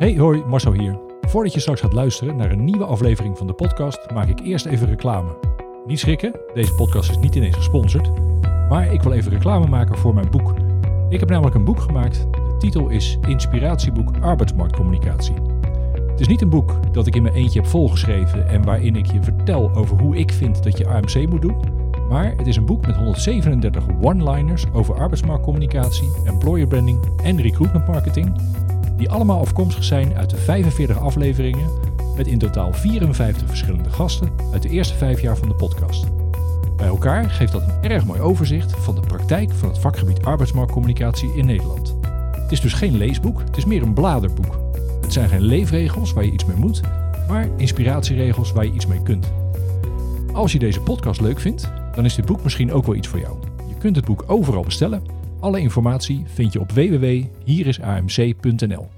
Hey, hoi, Marcel hier. Voordat je straks gaat luisteren naar een nieuwe aflevering van de podcast, maak ik eerst even reclame. Niet schrikken, deze podcast is niet ineens gesponsord, maar ik wil even reclame maken voor mijn boek. Ik heb namelijk een boek gemaakt. De titel is Inspiratieboek Arbeidsmarktcommunicatie. Het is niet een boek dat ik in mijn eentje heb volgeschreven en waarin ik je vertel over hoe ik vind dat je AMC moet doen. Maar het is een boek met 137 one-liners over arbeidsmarktcommunicatie, employer branding en recruitment marketing die allemaal afkomstig zijn uit de 45 afleveringen met in totaal 54 verschillende gasten uit de eerste vijf jaar van de podcast. Bij elkaar geeft dat een erg mooi overzicht van de praktijk van het vakgebied arbeidsmarktcommunicatie in Nederland. Het is dus geen leesboek, het is meer een bladerboek. Het zijn geen leefregels waar je iets mee moet, maar inspiratieregels waar je iets mee kunt. Als je deze podcast leuk vindt, dan is dit boek misschien ook wel iets voor jou. Je kunt het boek overal bestellen alle informatie vind je op www.hierisamc.nl.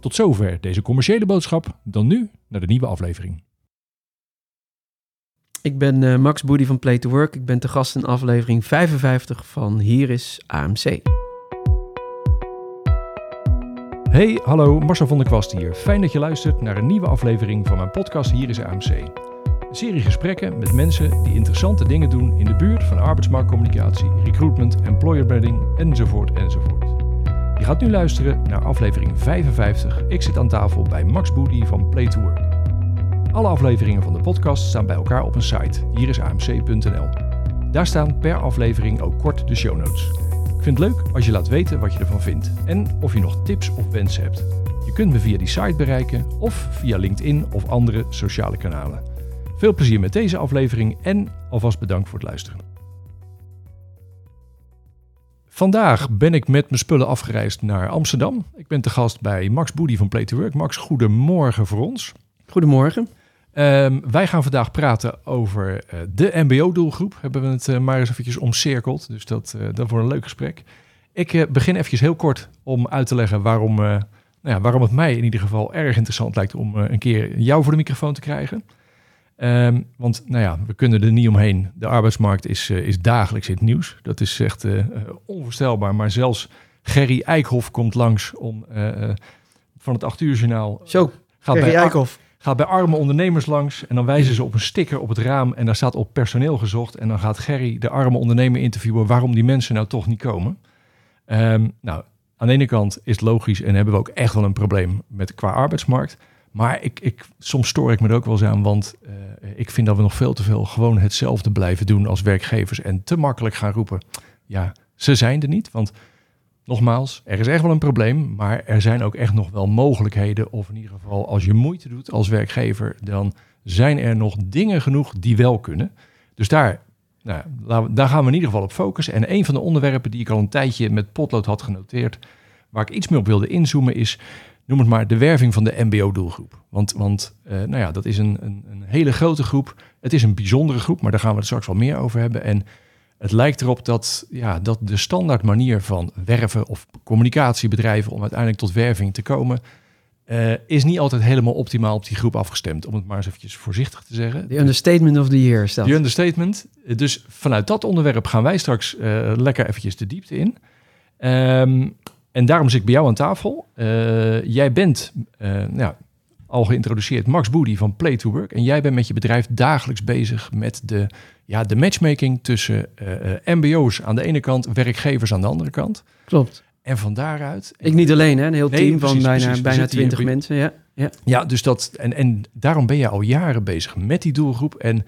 Tot zover deze commerciële boodschap. Dan nu naar de nieuwe aflevering. Ik ben uh, Max Boody van Play to Work. Ik ben te gast in aflevering 55 van Hier is AMC. Hey, hallo, Marcel van der Kwast hier. Fijn dat je luistert naar een nieuwe aflevering van mijn podcast Hier is AMC. Serie gesprekken met mensen die interessante dingen doen in de buurt van arbeidsmarktcommunicatie, recruitment, employer branding enzovoort enzovoort. Je gaat nu luisteren naar aflevering 55. Ik zit aan tafel bij Max Boody van Play to Work. Alle afleveringen van de podcast staan bij elkaar op een site, hier is amc.nl. Daar staan per aflevering ook kort de show notes. Ik vind het leuk als je laat weten wat je ervan vindt en of je nog tips of wensen hebt. Je kunt me via die site bereiken of via LinkedIn of andere sociale kanalen. Veel plezier met deze aflevering en alvast bedankt voor het luisteren. Vandaag ben ik met mijn spullen afgereisd naar Amsterdam. Ik ben te gast bij Max Boody van Play to Work. Max, goedemorgen voor ons. Goedemorgen. Um, wij gaan vandaag praten over uh, de MBO-doelgroep. Hebben we het uh, maar eens eventjes omcirkeld. Dus dat, uh, dat wordt een leuk gesprek. Ik begin eventjes heel kort om uit te leggen waarom, nou ja, waarom het mij in ieder geval erg interessant lijkt om een keer jou voor de microfoon te krijgen. Um, want nou ja, we kunnen er niet omheen. De arbeidsmarkt is, uh, is dagelijks in het nieuws. Dat is echt uh, onvoorstelbaar. Maar zelfs Gerry Eikhoff komt langs om uh, van het 8 uur journaal. Zo, gaat Gerry bij, Eikhoff. Gaat bij arme ondernemers langs en dan wijzen ze op een sticker op het raam en daar staat op personeel gezocht. En dan gaat Gerry de arme ondernemer interviewen waarom die mensen nou toch niet komen. Um, nou, aan de ene kant is het logisch en hebben we ook echt wel een probleem met qua arbeidsmarkt. Maar ik, ik, soms stoor ik me er ook wel eens aan, want uh, ik vind dat we nog veel te veel gewoon hetzelfde blijven doen als werkgevers en te makkelijk gaan roepen, ja, ze zijn er niet. Want nogmaals, er is echt wel een probleem, maar er zijn ook echt nog wel mogelijkheden. Of in ieder geval, als je moeite doet als werkgever, dan zijn er nog dingen genoeg die wel kunnen. Dus daar, nou, daar gaan we in ieder geval op focussen. En een van de onderwerpen die ik al een tijdje met potlood had genoteerd, waar ik iets meer op wilde inzoomen, is noem het maar, de werving van de MBO-doelgroep. Want, want uh, nou ja, dat is een, een, een, hele grote groep. Het is een bijzondere groep, maar daar gaan we het straks wel meer over hebben. En het lijkt erop dat, ja, dat de standaard manier van werven of communicatiebedrijven om uiteindelijk tot werving te komen, uh, is niet altijd helemaal optimaal op die groep afgestemd. Om het maar eens eventjes voorzichtig te zeggen. De understatement of the year staat. De understatement. Dus vanuit dat onderwerp gaan wij straks uh, lekker eventjes de diepte in. Um, en daarom zit ik bij jou aan tafel. Uh, jij bent uh, nou, al geïntroduceerd Max Boody van Play to Work. En jij bent met je bedrijf dagelijks bezig met de, ja, de matchmaking tussen uh, MBO's aan de ene kant, werkgevers aan de andere kant. Klopt. En van daaruit. Ik niet alleen, hè? een heel team van bijna, precies, bijna 20 mensen. Ja, ja. ja dus dat. En, en daarom ben je al jaren bezig met die doelgroep. En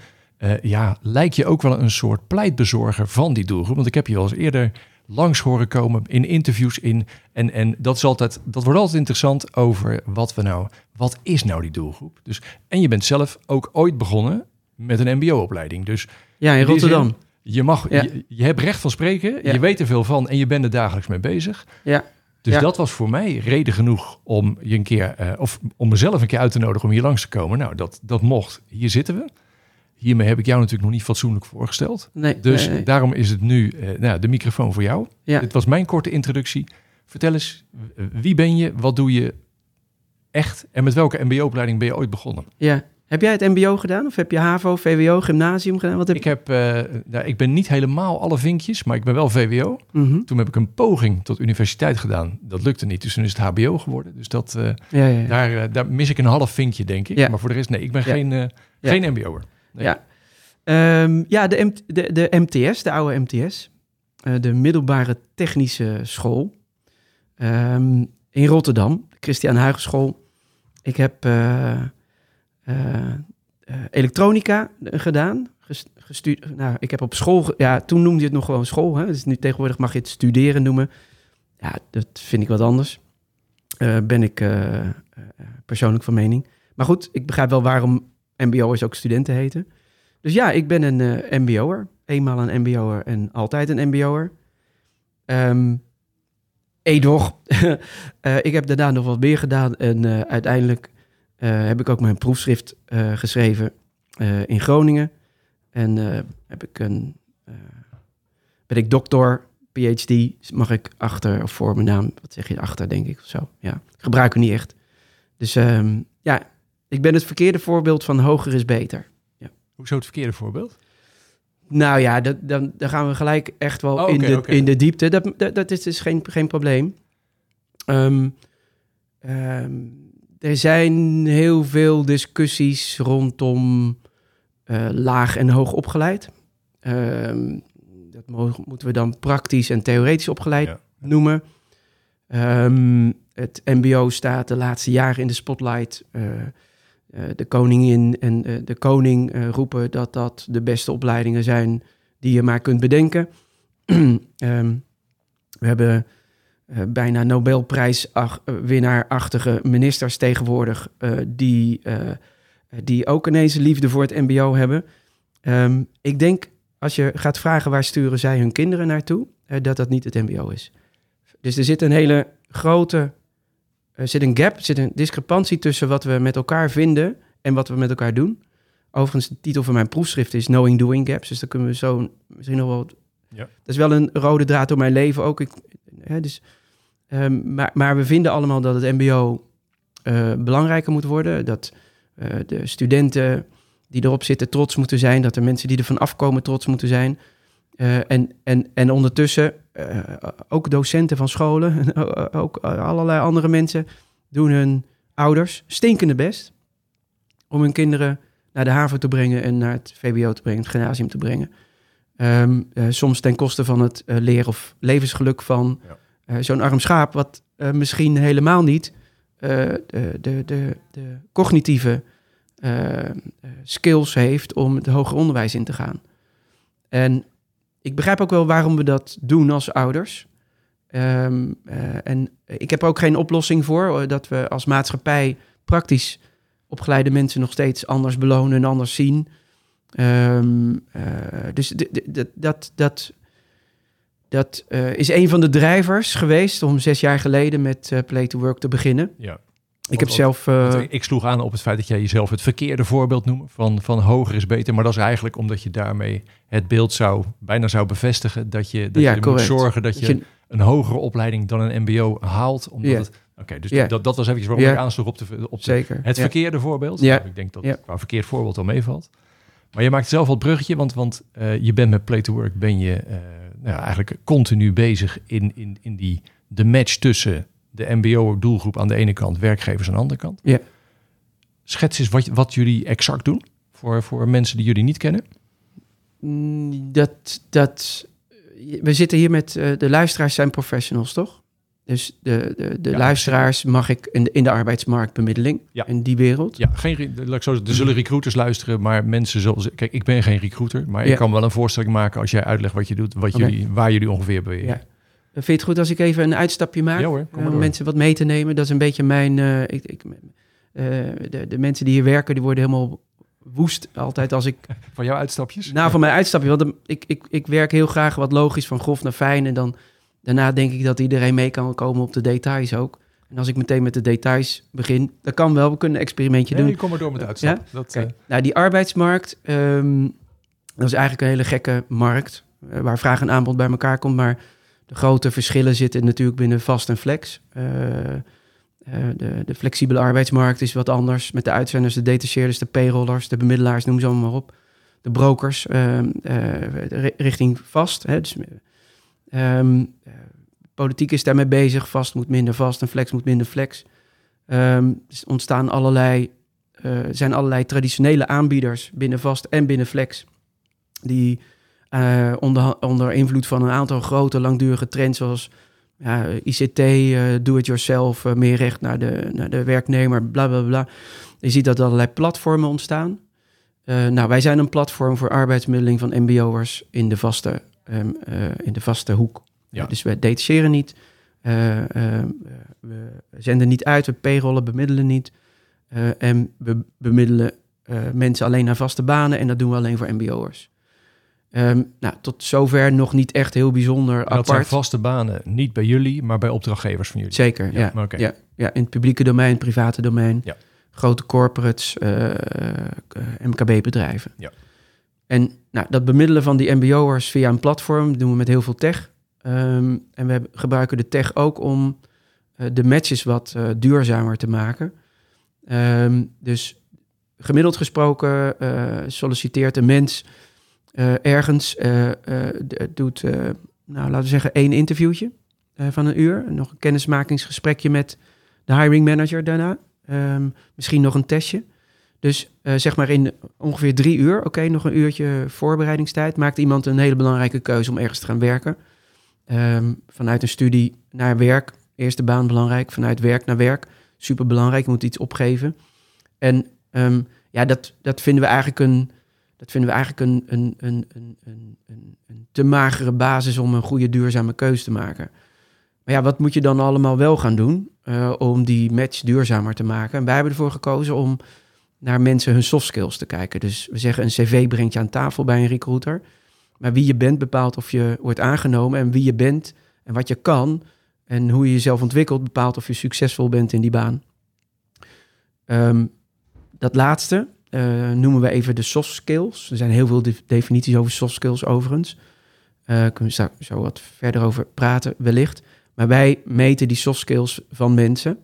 ja, lijkt je ook wel een soort pleitbezorger van die doelgroep. Want ik heb je al eens eerder langs horen komen in interviews in. En, en dat, is altijd, dat wordt altijd interessant over wat we nou, wat is nou die doelgroep? Dus, en je bent zelf ook ooit begonnen met een MBO-opleiding. Dus ja, in Rotterdam. je, mag, je, je, hebt recht van spreken, je weet er veel van en je bent er dagelijks mee bezig. Ja. Dus dat was voor mij reden genoeg om je een keer, uh, of om mezelf een keer uit te nodigen om hier langs te komen. Nou, dat, dat mocht. Hier zitten we hiermee heb ik jou natuurlijk nog niet fatsoenlijk voorgesteld. Nee, dus daarom is het nu uh, nou, de microfoon voor jou. Ja. Dit was mijn korte introductie. Vertel eens, wie ben je, wat doe je echt en met welke mbo-opleiding ben je ooit begonnen? Ja, Heb jij het mbo gedaan? Of heb je HAVO, VWO, gymnasium gedaan? Wat heb Ik, heb, eh, nou, ik ben niet helemaal alle vinkjes, maar ik ben wel VWO. Mhm. Toen heb ik een poging tot universiteit gedaan. Dat lukte niet, dus toen is het HBO geworden. Dus dat, eh, Ja, ja, daar, eh, daar mis ik een half vinkje, denk ik. Maar voor de rest, nee, ik ben geen, eh, geen MBO'er. Nee. Ja. Ehm, ja, de, de, de MTS, de oude MTS. eh, de middelbare technische school. ehm, in Rotterdam, Christian Huygens Ik heb eh, eh, elektronica gedaan. Ges- gestu- nou, ik heb op school... Ja, toen noemde je het nog gewoon school. Hè? Dus nu tegenwoordig mag je het studeren noemen. Ja, dat vind ik wat anders. Ben ik persoonlijk van mening. Maar goed, ik begrijp wel waarom MBO'ers ook studenten heten. Dus ja, ik ben een eh, MBO'er. Eenmaal een MBO'er en altijd een MBO'er. Ehm edoch, eh, ik heb daarna nog wat meer gedaan. En eh, uiteindelijk heb ik ook mijn proefschrift geschreven in Groningen. En heb ik een, ben ik doctor, PhD, mag ik achter of voor mijn naam, wat zeg je, achter denk ik of zo. Ja, ik gebruik het niet echt. Dus ehm, ja, ik ben het verkeerde voorbeeld van hoger is beter. Hoezo het verkeerde voorbeeld? Nou ja, dat, dan, dan gaan we gelijk echt wel Oh, in, de, in de diepte. Dat, dat, dat is dus geen, geen probleem. Ehm, ehm, er zijn heel veel discussies rondom eh, laag en hoog opgeleid. Ehm, dat mogen, moeten we dan praktisch en theoretisch opgeleid Ja. noemen. Het MBO staat de laatste jaren in de spotlight. Eh, de koningin en eh, de koning eh, roepen dat dat de beste opleidingen zijn die je maar kunt bedenken. Ehm, we hebben eh, bijna Nobelprijswinnaarachtige ministers tegenwoordig eh, die, eh, die ook ineens een liefde voor het MBO hebben. Ehm, ik denk als je gaat vragen waar sturen zij hun kinderen naartoe, eh, dat dat niet het MBO is. Dus er zit een hele grote er zit een gap, er zit een discrepantie tussen wat we met elkaar vinden en wat we met elkaar doen. Overigens, de titel van mijn proefschrift is Knowing Doing Gaps, dus daar kunnen we zo misschien nog wel... Ja. Dat is wel een rode draad door mijn leven ook. Ik, hè, dus, ehm, maar, maar we vinden allemaal dat het mbo eh, belangrijker moet worden. Dat eh, de studenten die erop zitten trots moeten zijn. Dat de mensen die ervan afkomen trots moeten zijn. Eh, en, en, en ondertussen eh, ook docenten van scholen, ook allerlei andere mensen doen hun ouders stinkende best om hun kinderen naar de haven te brengen en naar het VBO te brengen, het gymnasium te brengen. Ehm, eh, soms ten koste van het eh, leer- of levensgeluk van Ja. eh, zo'n arm schaap, wat eh, misschien helemaal niet eh, de, de, de, de cognitieve eh, eh, skills heeft om het hoger onderwijs in te gaan. En ik begrijp ook wel waarom we dat doen als ouders. Ehm, eh, en ik heb ook geen oplossing voor eh, dat we als maatschappij praktisch opgeleide mensen nog steeds anders belonen en anders zien. Ehm, eh, dus dat, dat, dat eh, is een van de drijvers geweest om zes jaar geleden met Play to Work te beginnen. Ja. Ik heb zelf. eh, ik sloeg aan op het feit dat jij jezelf het verkeerde voorbeeld noemt van, van hoger is beter. Maar dat is eigenlijk omdat je daarmee het beeld zou, bijna zou bevestigen dat je, dat Ja, je moet zorgen dat je, dat je- een hogere opleiding dan een mbo haalt. Omdat Ja. het, Oké, dus Ja. dat, dat was eventjes waarom ik aansloeg op, de, op de, zeker. het verkeerde voorbeeld. Nou, Ik denk dat Ja. qua verkeerd voorbeeld al meevalt. Maar je maakt zelf wel het bruggetje, want, want eh, je bent met Play to Work ben je eh, nou ja, eigenlijk continu bezig in, in, in die, de match tussen de mbo-doelgroep aan de ene kant, werkgevers aan de andere kant. Ja. Schets eens wat, wat jullie exact doen voor, voor mensen die jullie niet kennen. Mm, Dat, dat, we zitten hier met eh, de luisteraars zijn professionals, toch? Dus de, de, de Ja, luisteraars mag ik in de, in de arbeidsmarktbemiddeling, Ja. in die wereld. Ja, geen, laat ik zo zeggen, er zullen recruiters luisteren, maar mensen zoals... Kijk, ik ben geen recruiter, maar Ja. ik kan wel een voorstelling maken als jij uitlegt wat je doet, wat jullie, waar jullie ongeveer bewegen. Ja. Vind je het goed als ik even een uitstapje maak? Ja hoor, kom Eh, maar om mensen wat mee te nemen. Dat is een beetje mijn... eh, ik, ik, eh, de, de mensen die hier werken, die worden helemaal woest altijd als ik... Van jouw uitstapjes? Nou, van mijn uitstapje. Want ik, ik, ik werk heel graag wat logisch van grof naar fijn. En dan daarna denk ik dat iedereen mee kan komen op de details ook. En als ik meteen met de details begin, dat kan wel. We kunnen een experimentje Nee, doen. kom maar door met Ja? uitstappen. Dat, Oké. eh, Nou, die arbeidsmarkt, ehm, dat is eigenlijk een hele gekke markt. waar vraag en aanbod bij elkaar komt. Maar de grote verschillen zitten natuurlijk binnen vast en flex. Eh, de, de flexibele arbeidsmarkt is wat anders. Met de uitzenders, de detacheerders, de payrollers, de bemiddelaars, noem ze allemaal maar op. De brokers ehm, richting vast. Hè, dus, ehm, politiek is daarmee bezig. Vast moet minder vast en flex moet minder flex. Um, ontstaan allerlei, zijn allerlei traditionele aanbieders binnen vast en binnen flex. Die uh, onder, onder invloed van een aantal grote langdurige trends zoals ja, ICT, uh, eh, do-it-yourself, meer recht naar de, naar de werknemer, bla bla bla. Je ziet dat er allerlei platformen ontstaan. nou, wij zijn een platform voor arbeidsmiddeling van MBO'ers in de vaste, um, in de vaste hoek. Ja. dus we detacheren niet. Uh, we zenden niet uit, we payrollen, bemiddelen niet. En we bemiddelen mensen alleen naar vaste banen en dat doen we alleen voor mbo'ers. Um, nou, tot zover nog niet echt heel bijzonder dat apart. zijn vaste banen, niet bij jullie, maar bij opdrachtgevers van jullie. Zeker, ja. Ja, ja, ja in het publieke domein, private domein, ja. grote corporates, MKB-bedrijven. Ja. En nou, dat bemiddelen van die mbo'ers via een platform doen we met heel veel tech. Ehm, en we gebruiken de tech ook om uh, de matches wat uh, duurzamer te maken. Um, dus gemiddeld gesproken solliciteert een mens ergens, doet, nou, laten we zeggen, één interviewtje van een uur. Nog een kennismakingsgesprekje met de hiring manager daarna. Um, misschien nog een testje. Dus zeg maar in ongeveer drie uur, oké, nog een uurtje voorbereidingstijd, maakt iemand een hele belangrijke keuze om ergens te gaan werken. Um, vanuit een studie naar werk, eerste baan belangrijk. Vanuit werk naar werk, super belangrijk. Je moet iets opgeven. En um, ja, dat, dat vinden we eigenlijk een, dat vinden we eigenlijk een, een, een, een, een, een te magere basis om een goede duurzame keuze te maken. Maar ja, wat moet je dan allemaal wel gaan doen uh, om die match duurzamer te maken? En wij hebben ervoor gekozen om naar mensen hun soft skills te kijken. Dus we zeggen een cv brengt je aan tafel bij een recruiter. Maar wie je bent bepaalt of je wordt aangenomen. En wie je bent en wat je kan en hoe je jezelf ontwikkelt bepaalt of je succesvol bent in die baan. Um, dat laatste uh, noemen we even de soft skills. Er zijn heel veel definities over soft skills overigens. Uh, kunnen we zo wat verder over praten, wellicht. Maar wij meten die soft skills van mensen,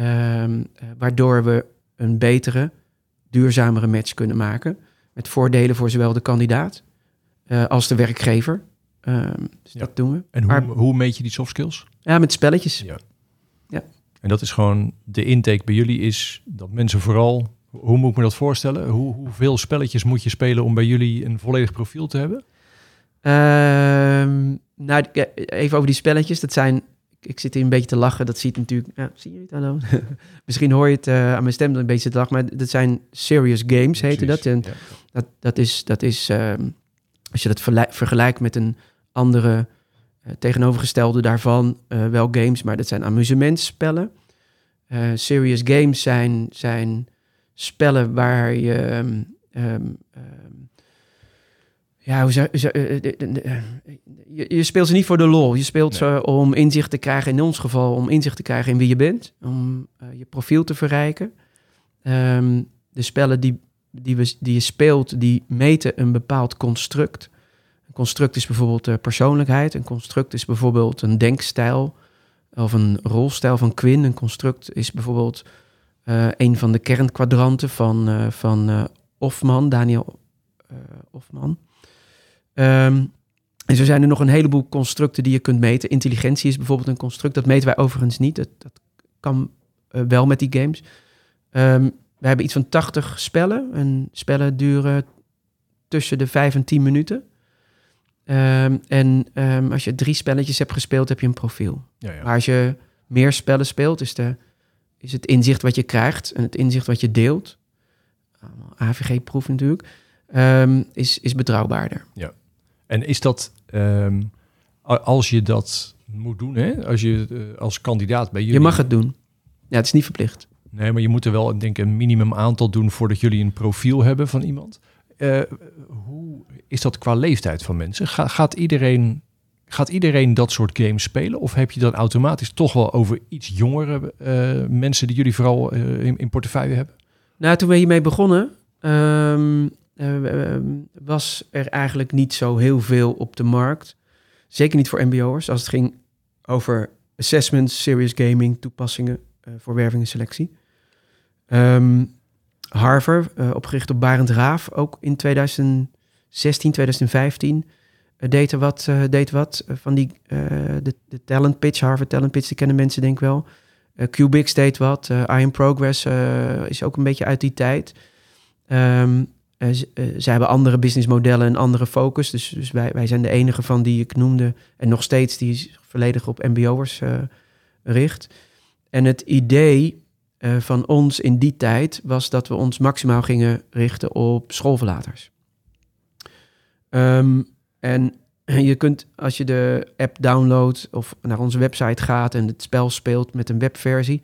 um, waardoor we een betere, duurzamere match kunnen maken. Met voordelen voor zowel de kandidaat uh, als de werkgever. Uh, dus dat doen we. En hoe, hoe meet je die soft skills? Ja, met spelletjes. Ja. ja. En dat is gewoon de intake bij jullie is dat mensen vooral, hoe moet ik me dat voorstellen? Hoe, hoeveel spelletjes moet je spelen om bij jullie een volledig profiel te hebben? Uh, nou, even over die spelletjes. Dat zijn, ik zit hier een beetje te lachen. Dat ziet natuurlijk, ja, zie je het? Hallo? Misschien hoor je het uh, aan mijn stem een beetje te lachen, maar dat zijn serious games, heette dat. En ja. dat, dat is, dat is ehm, als je dat vergelijkt met een andere uh, tegenovergestelde daarvan, uh, wel games, maar dat zijn amusementspellen. Serious games zijn, zijn spellen waar je. Um, um, ja, hoe zou, je, je, speelt ze niet voor de lol. Je speelt ze om inzicht te krijgen, in ons geval om inzicht te krijgen in wie je bent, om je profiel te verrijken. Um, de spellen die die, we, die je speelt, die meten een bepaald construct. Een construct is bijvoorbeeld uh, persoonlijkheid. Een construct is bijvoorbeeld een denkstijl of een rolstijl van Quinn. Een construct is bijvoorbeeld een van de kernkwadranten van, uh, van Hofman, Daniel Hofman. Um, en zo zijn er nog een heleboel constructen die je kunt meten. Intelligentie is bijvoorbeeld een construct. Dat meten wij overigens niet. Dat, dat kan wel met die games. Um, we hebben iets van 80 spellen. En spellen duren tussen de 5 en 10 minuten. Um, en um, als je drie spelletjes hebt gespeeld, heb je een profiel. Ja, ja. Maar als je meer spellen speelt, is, de, is het inzicht wat je krijgt en het inzicht wat je deelt, AVG-proef natuurlijk, um, is, is betrouwbaarder. Ja. En is dat, als je dat moet doen, hè? als je uh, als kandidaat bij jullie... Je mag het doen. Ja, het is niet verplicht. Nee, maar je moet er wel denk ik, een minimum aantal doen voordat jullie een profiel hebben van iemand. Uh, hoe is dat qua leeftijd van mensen? Ga, gaat, iedereen, gaat iedereen dat soort games spelen? Of heb je dan automatisch toch wel over iets jongere uh, mensen die jullie vooral uh, in, in, portefeuille hebben? Nou, toen we hiermee begonnen, um, was er eigenlijk niet zo heel veel op de markt. Zeker niet voor MBO'ers. Als het ging over assessments, serious gaming, toepassingen, eh, voor werving en selectie. Ehm, Harvard, eh, opgericht op Barend Raaf, ook in 2016, 2015. Eh, deed er wat, eh, deed wat eh, van die, de, de talent pitch, Harvard talent pitch, die kennen mensen denk ik wel. Cubix deed wat, I Am Progress is ook een beetje uit die tijd. Ehm eh, z- eh, zij hebben andere businessmodellen en andere focus. Dus, dus wij, wij zijn de enige van die ik noemde. En nog steeds die zich volledig op mbo'ers eh richt. En het idee van ons in die tijd was dat we ons maximaal gingen richten op schoolverlaters. Ehm, en je kunt, als je de app downloadt of naar onze website gaat en het spel speelt met een webversie,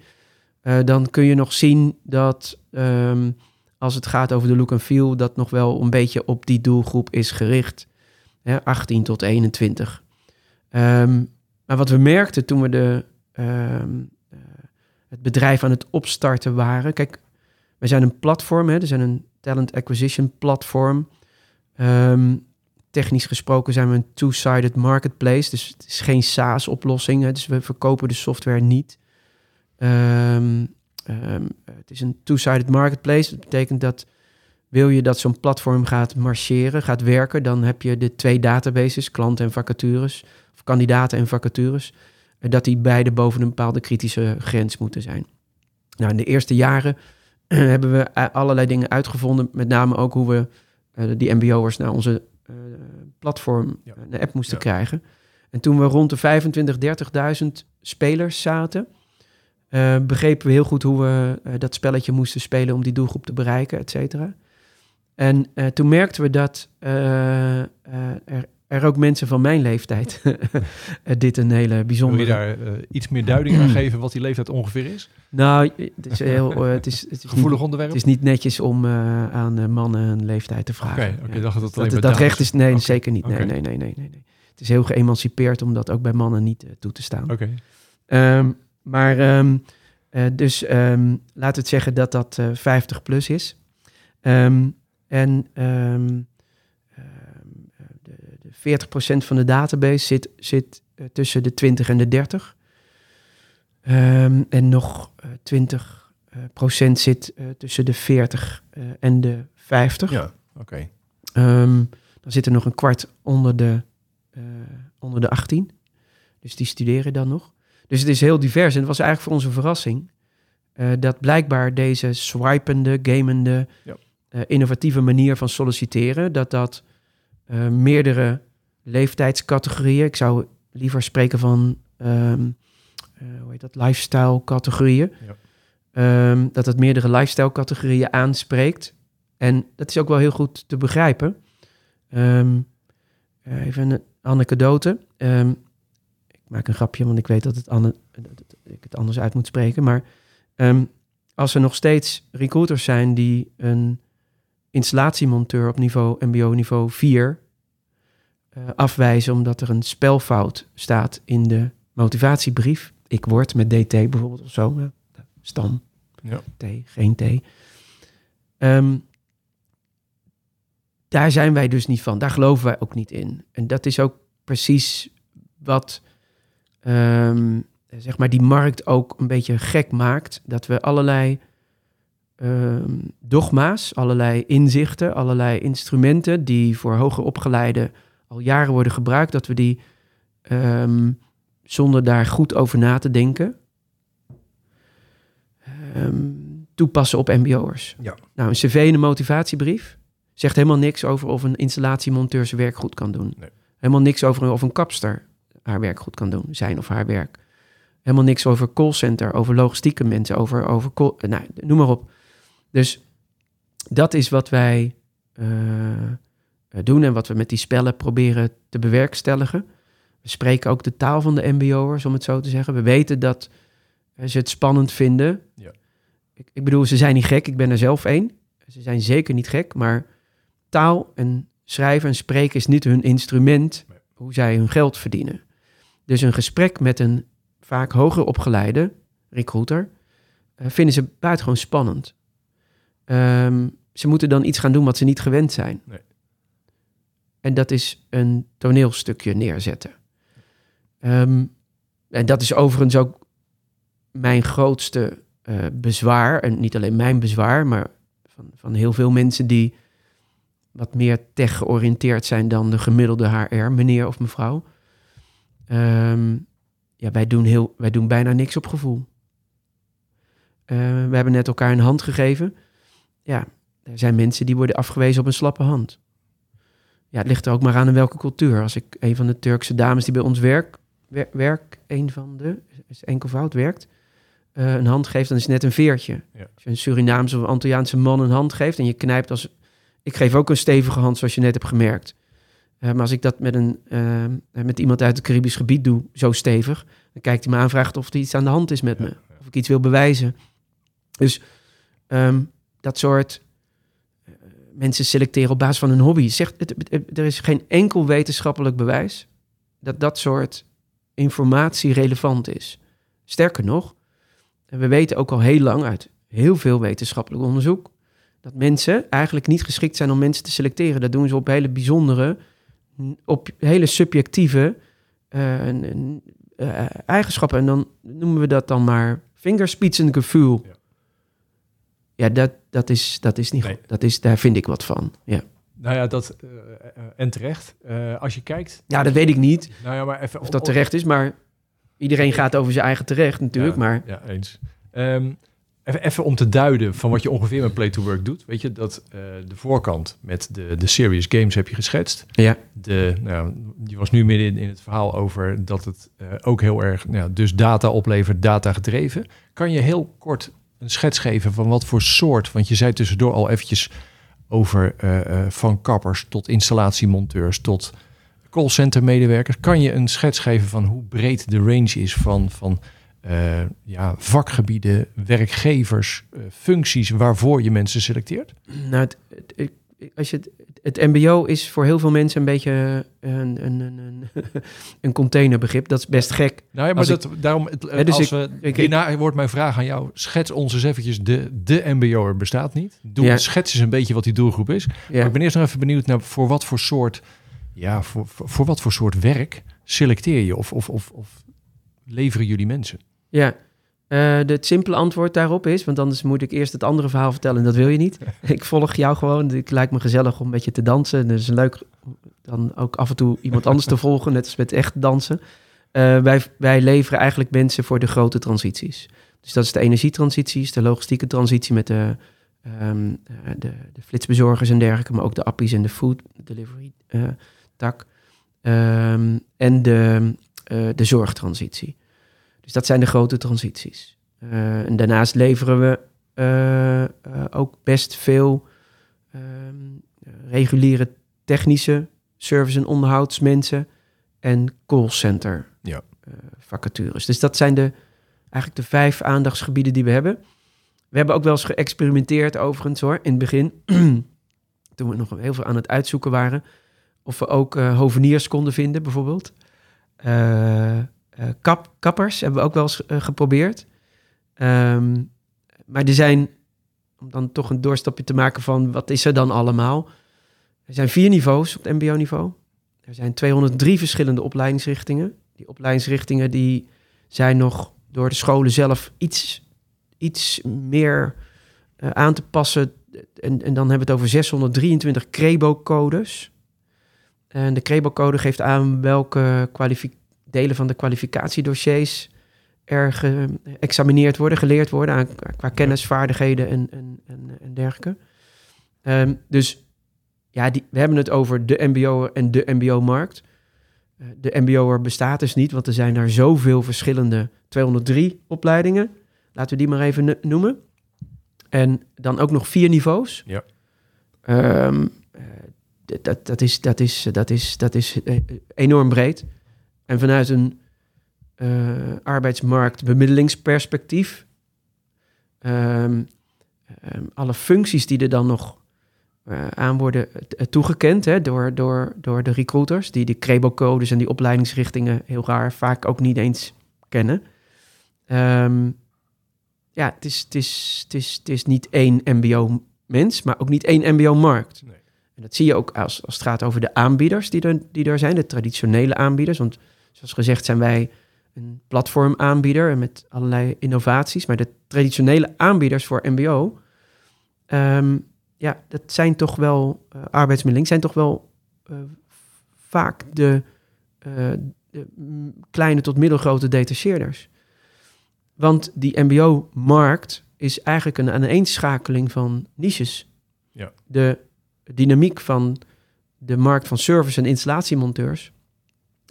eh, dan kun je nog zien dat ehm, als het gaat over de look and feel, dat nog wel een beetje op die doelgroep is gericht. Hè, 18 tot 21. Ehm, maar wat we merkten toen we de, ehm, eh, het bedrijf aan het opstarten waren. Kijk, wij zijn een platform, hè, we zijn een talent acquisition platform. Technisch gesproken zijn we een two-sided marketplace. Dus het is geen SaaS-oplossing. Dus we verkopen de software niet. Ehm, ehm, het is een two-sided marketplace. Dat betekent dat wil je dat zo'n platform gaat marcheren, gaat werken, dan heb je de twee databases, klanten en vacatures, of kandidaten en vacatures, eh, dat die beide boven een bepaalde kritische grens moeten zijn. Nou, in de eerste jaren hebben we allerlei dingen uitgevonden, met name ook hoe we eh, die MBO'ers naar onze platform, Ja. eh, app moesten Ja. krijgen. En toen we rond de 25, 30.000 spelers zaten, eh, begrepen we heel goed hoe we eh, dat spelletje moesten spelen om die doelgroep te bereiken, et cetera. En eh, toen merkten we dat eh, eh, er, er ook mensen van mijn leeftijd eh, dit een hele Wil bijzondere... je daar eh, iets meer duiding aan geven wat die leeftijd ongeveer is? Nou, het is heel... eh, het is, het is Gevoelig niet, onderwerp? het is niet netjes om aan mannen een leeftijd te Oké, vragen. oké, Ja. dacht dat Dat, dat recht is... Nee, zeker niet. Nee, nee, nee, nee, nee, nee. Het is heel geëmancipeerd om dat ook bij mannen niet toe te staan. Oké, Ehm, maar dus eh, dus ehm, laten we het zeggen dat dat eh 50 plus is. Ehm, En ehm, ehm, de, de 40% van de database zit, zit eh, tussen de 20 en de 30. Ehm, en nog eh 20 eh, procent zit eh, tussen de 40 eh, en de 50. Ja, oké. Ehm, dan zit er nog een kwart onder de, eh, onder de 18. Dus die studeren dan nog. Dus het is heel divers. En het was eigenlijk voor ons een verrassing. eh, dat blijkbaar deze swipende, gamende, Ja. eh, innovatieve manier van solliciteren, dat dat eh, meerdere leeftijdscategorieën, ik zou liever spreken van, ehm, eh, hoe heet dat, lifestyle categorieën, Ja. Ehm, dat het meerdere lifestyle categorieën aanspreekt. En dat is ook wel heel goed te begrijpen. Ehm, eh, even een anekdote. Ik maak een grapje, want ik weet dat, het dat ik het anders uit moet spreken. Maar als er nog steeds recruiters zijn die een installatiemonteur op niveau MBO niveau 4 eh, afwijzen omdat er een spelfout staat in de motivatiebrief. Ik word met DT bijvoorbeeld of zo. ja, Stam. Ja. T, geen T. Ehm, daar zijn wij dus niet van. Daar geloven wij ook niet in. En dat is ook precies wat ehm, zeg maar die markt ook een beetje gek maakt. Dat we allerlei ehm, dogma's, allerlei inzichten, allerlei instrumenten die voor hoger opgeleiden al jaren worden gebruikt, dat we die ehm, zonder daar goed over na te denken ehm, toepassen op MBO'ers. Ja. Nou, een cv en een motivatiebrief zegt helemaal niks over of een installatiemonteur zijn werk goed kan doen. Nee. Helemaal niks over of een kapster haar werk goed kan doen, zijn of haar werk. Helemaal niks over callcenter, over logistieke mensen, over, over call, nou, noem maar op. Dus dat is wat wij eh, doen en wat we met die spellen proberen te bewerkstelligen. We spreken ook de taal van de MBO'ers, om het zo te zeggen. We weten dat eh, ze het spannend vinden. Ja. Ik, ik bedoel, ze zijn niet gek. Ik ben er zelf één. Ze zijn zeker niet gek, maar taal en schrijven en spreken is niet hun instrument Nee. hoe zij hun geld verdienen. Dus een gesprek met een vaak hoger opgeleide recruiter eh, vinden ze buitengewoon spannend. Ehm, ze moeten dan iets gaan doen wat ze niet gewend zijn. Nee. En dat is een toneelstukje neerzetten. Ehm, en dat is overigens ook mijn grootste eh, bezwaar, en niet alleen mijn bezwaar, maar van, van heel veel mensen die wat meer tech georiënteerd zijn dan de gemiddelde HR, meneer of mevrouw. Ehm, ja, wij doen, heel, wij doen bijna niks op gevoel. Eh, we hebben net elkaar een hand gegeven. Ja, er zijn mensen die worden afgewezen op een slappe hand. Ja, het ligt er ook maar aan in welke cultuur. Als ik een van de Turkse dames die bij ons werk, wer, werk een van de, is enkelvoud, werkt, uh, een hand geeft, dan is het net een veertje. Ja. Als je een Surinaamse of Antilliaanse man een hand geeft en je knijpt als... Ik geef ook een stevige hand, zoals je net hebt gemerkt. Uh, maar als ik dat met, een, uh, met iemand uit het Caribisch gebied doe, zo stevig, dan kijkt hij me aan en vraagt of er iets aan de hand is met Ja, me. ja. Of ik iets wil bewijzen. Dus ehm, dat soort eh, mensen selecteren op basis van hun hobby. Zegt, er is geen enkel wetenschappelijk bewijs dat dat soort informatie relevant is. Sterker nog, we weten ook al heel lang uit heel veel wetenschappelijk onderzoek dat mensen eigenlijk niet geschikt zijn om mensen te selecteren. Dat doen ze op hele bijzondere, op hele subjectieve eh, eh, eigenschappen. En dan noemen we dat dan maar vingerspitsengevoel. Ja. Ja, dat, dat, is, dat is niet Nee. goed. Dat is, daar vind ik wat van. Ja. Nou ja, dat eh, eh, en terecht. Eh, als je kijkt. ja, dat weet ik niet Nou ja, maar even of dat terecht is, maar iedereen gaat over zijn eigen terecht natuurlijk. Ja, Maar Ja, eens. Ehm, even, even om te duiden van wat je ongeveer met Play to Work doet. Weet je, dat de voorkant met de, de serious games heb je geschetst. ja, De, nou, je was nu midden in, in het verhaal over dat het ook heel erg, nou, dus data oplevert, data gedreven. Kan je heel kort een schets geven van wat voor soort, want je zei tussendoor al eventjes over eh, eh, van kappers tot installatiemonteurs tot callcenter medewerkers. Kan je een schets geven van hoe breed de range is van, van eh, ja, vakgebieden, werkgevers, functies waarvoor je mensen selecteert? nou, als je het, het MBO is voor heel veel mensen een beetje een, een, een, een, een containerbegrip. Dat is best gek. Nou ja, maar ik- dat, daarom, het, dus als ik- we, ik- hierna wordt mijn vraag aan jou. Schets ons eens eventjes, de, de MBO'er bestaat niet. Doe, Ja. Schets eens een beetje wat die doelgroep is. Maar Ja. ik ben eerst nog even benieuwd naar voor wat voor soort, ja, voor, voor, voor wat voor soort werk selecteer je of, of, of, of leveren jullie mensen? Ja, Eh, het simpele antwoord daarop is, want anders moet ik eerst het andere verhaal vertellen en dat wil je niet. ik volg jou gewoon. Het lijkt me gezellig om met je te dansen. Dus leuk om dan ook af en toe iemand anders te volgen, net als met echt dansen. Eh, wij, wij leveren eigenlijk mensen voor de grote transities. Dus dat is de energietransities, de logistieke transitie met de, ehm, eh, de, de flitsbezorgers en dergelijke, maar ook de appies en de food delivery eh, tak. Ehm, en de, de zorgtransitie. Dus dat zijn de grote transities. Eh, en daarnaast leveren we eh, eh, ook best veel ehm, reguliere technische service- en onderhoudsmensen en callcenter Ja. vacatures. Dus dat zijn de, eigenlijk de vijf aandachtsgebieden die we hebben. We hebben ook wel eens geëxperimenteerd overigens hoor, in het begin. toen we nog heel veel aan het uitzoeken waren. Of we ook eh, hoveniers konden vinden bijvoorbeeld. Kap, kappers hebben we ook wel eens eh, geprobeerd. Ehm, maar er zijn, om dan toch een doorstapje te maken van wat is er dan allemaal? Er zijn vier niveaus op het mbo-niveau. Er zijn 203 verschillende opleidingsrichtingen. Die opleidingsrichtingen die zijn nog door de scholen zelf iets, iets meer eh, aan te passen. En, en dan hebben we het over 623 CREBO-codes. En de CREBO-code geeft aan welke kwalifi- delen van de kwalificatiedossiers er geëxamineerd worden, geleerd worden aan, qua kennis, vaardigheden en, en, en, en dergelijke. Ehm, dus ja, die, we hebben het over de MBO'er en de MBO-markt. Eh, de MBO'er bestaat dus niet, want er zijn daar zoveel verschillende 203 opleidingen. Laten we die maar even no- noemen. En dan ook nog vier niveaus. Ja. Ehm, eh, dat, dat, is, dat, is, dat, is, dat is eh, enorm breed. En vanuit een eh arbeidsmarktbemiddelingsperspectief. ehm, ehm, alle functies die er dan nog eh, aan worden eh, toegekend hè, door, door, door de recruiters, die de CREBO-codes en die opleidingsrichtingen heel raar vaak ook niet eens kennen. Ehm, ja, het is, het, is, het, is, het is niet één MBO-mens, maar ook niet één MBO-markt. Nee. En dat zie je ook als, als het gaat over de aanbieders die er, die er zijn, de traditionele aanbieders. Want zoals gezegd zijn wij een platformaanbieder met allerlei innovaties. Maar de traditionele aanbieders voor MBO, ehm, ja, dat zijn toch wel uh, arbeidsmiddeling, zijn toch wel uh, vaak de, uh, de, kleine tot middelgrote detacheerders. Want die MBO-markt is eigenlijk een aaneenschakeling van niches. Ja. De dynamiek van de markt van service- en installatiemonteurs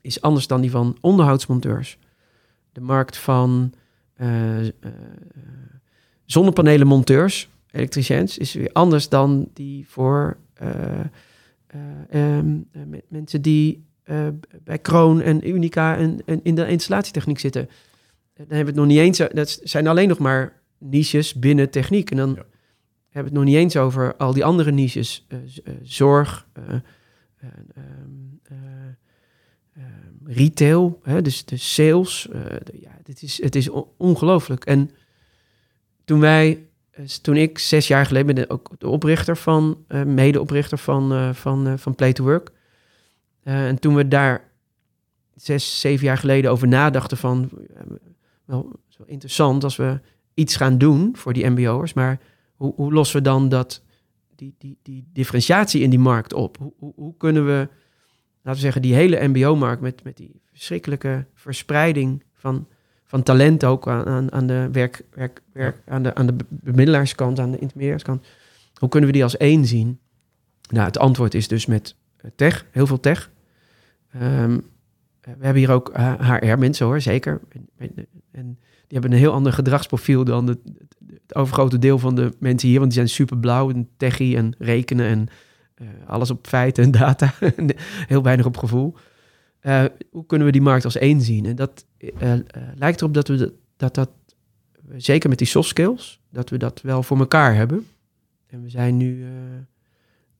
is anders dan die van onderhoudsmonteurs. De markt van uh, uh, zonnepanelenmonteurs, elektriciëns, is weer anders dan die voor uh, um, mensen die bij Kroon en Unica en, en, in de installatietechniek zitten. Dan hebben we het nog niet eens. Dat zijn alleen nog maar niches binnen techniek. En dan ja. hebben we het nog niet eens over al die andere niches. zorg, retail, hè, dus de sales. Uh, ja, dit is, het is ongelooflijk. En toen wij, toen ik zes jaar geleden ben, ook de oprichter van, medeoprichter van, van, van Play to Work. en toen we daar zes, zeven jaar geleden over nadachten van, wel, wel interessant als we iets gaan doen voor die MBO'ers, maar hoe, hoe lossen we dan dat, die, die, die differentiatie in die markt op? Hoe, hoe kunnen we laten we zeggen, die hele MBO-markt met, met die verschrikkelijke verspreiding van, van talent ook aan, aan, de werk, werk, werk, aan de, aan de bemiddelaarskant, aan de intermediairskant. Hoe kunnen we die als één zien? Nou, het antwoord is dus met eh, tech, heel veel tech. Ehm, we hebben hier ook eh, HR-mensen hoor, zeker. En, die hebben een heel ander gedragsprofiel dan het, het overgrote deel van de mensen hier. Want die zijn super blauw en techie en rekenen en alles op feiten en data, heel weinig op gevoel. Uh, hoe kunnen we die markt als één zien? En dat uh, lijkt erop dat we dat, dat, dat, zeker met die soft skills, dat we dat wel voor elkaar hebben. En we zijn nu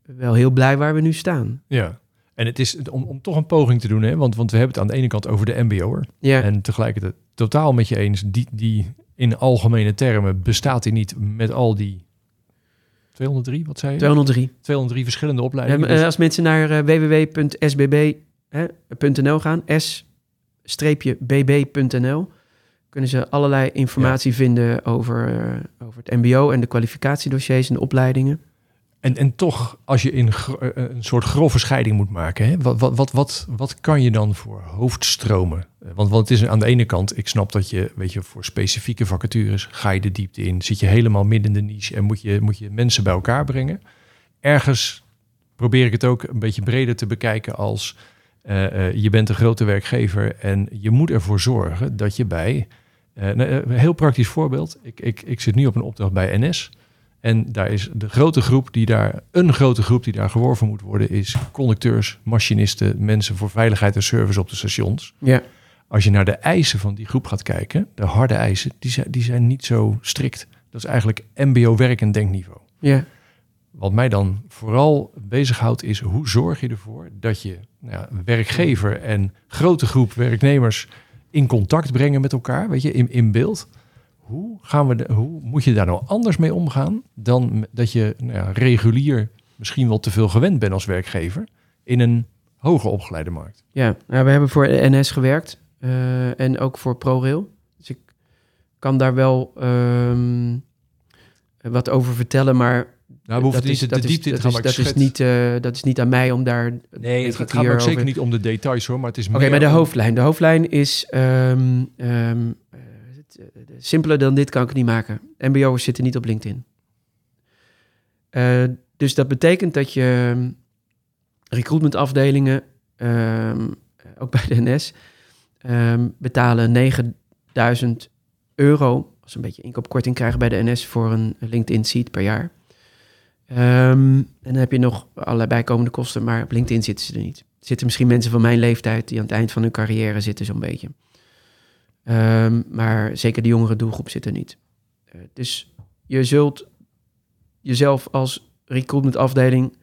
wel heel blij waar we nu staan. Ja, en het is om, om toch een poging te doen, hè? Want, want we hebben het aan de ene kant over de MBO'er. Ja. En tegelijkertijd totaal met je eens, die, die in algemene termen bestaat hij niet met al die 203, wat zei je? 203. 203 verschillende opleidingen. dus... Als mensen naar uh, www.sbb.nl gaan, s-bb.nl, kunnen ze allerlei informatie ja. vinden over, uh, over het mbo en de kwalificatiedossiers en de opleidingen. En, en toch, als je in een soort grove scheiding moet maken, hè, wat, wat, wat, wat, wat kan je dan voor hoofdstromen? Want, want het is aan de ene kant, ik snap dat je, weet je, voor specifieke vacatures ga je de diepte in, zit je helemaal midden in de niche en moet je, moet je mensen bij elkaar brengen. Ergens probeer ik het ook een beetje breder te bekijken als je bent een grote werkgever en je moet ervoor zorgen dat je bij, een heel praktisch voorbeeld, ik, ik, ik zit nu op een opdracht bij NS. En daar is de grote groep die daar, een grote groep die daar geworven moet worden, is conducteurs, machinisten, mensen voor veiligheid en service op de stations. Ja. Als je naar de eisen van die groep gaat kijken, de harde eisen, die zijn, die zijn niet zo strikt. Dat is eigenlijk MBO-werk en denkniveau. Ja. Wat mij dan vooral bezighoudt, is hoe zorg je ervoor dat je nou ja, werkgever en grote groep werknemers in contact brengen met elkaar, weet je, in, in beeld hoe, gaan we de, hoe moet je daar nou anders mee omgaan dan dat je nou ja, regulier misschien wel te veel gewend bent als werkgever in een hoger opgeleide markt? Ja, nou, we hebben voor NS gewerkt uh, en ook voor ProRail. Dus ik kan daar wel um, wat over vertellen, maar nou, we dat is, de diepte is, dat, is niet, uh, dat is niet aan mij om daar. Nee, het, het gaat ook zeker niet om de details hoor, maar het is. Oké, okay, maar de hoofdlijn. De hoofdlijn is um, um, simpeler dan dit kan ik het niet maken. MBO'ers zitten niet op LinkedIn. Uh, dus dat betekent dat je ehm, recruitmentafdelingen, um, ook bij de NS, um, betalen 9000 euro als ze een beetje inkoopkorting krijgen bij de NS voor een LinkedIn seat per jaar. en dan heb je nog allerlei bijkomende kosten, maar op LinkedIn zitten ze er niet. Er zitten misschien mensen van mijn leeftijd die aan het eind van hun carrière zitten zo'n beetje. Um, maar zeker de jongere doelgroep zit er niet. Uh, dus je zult jezelf als recruitmentafdeling,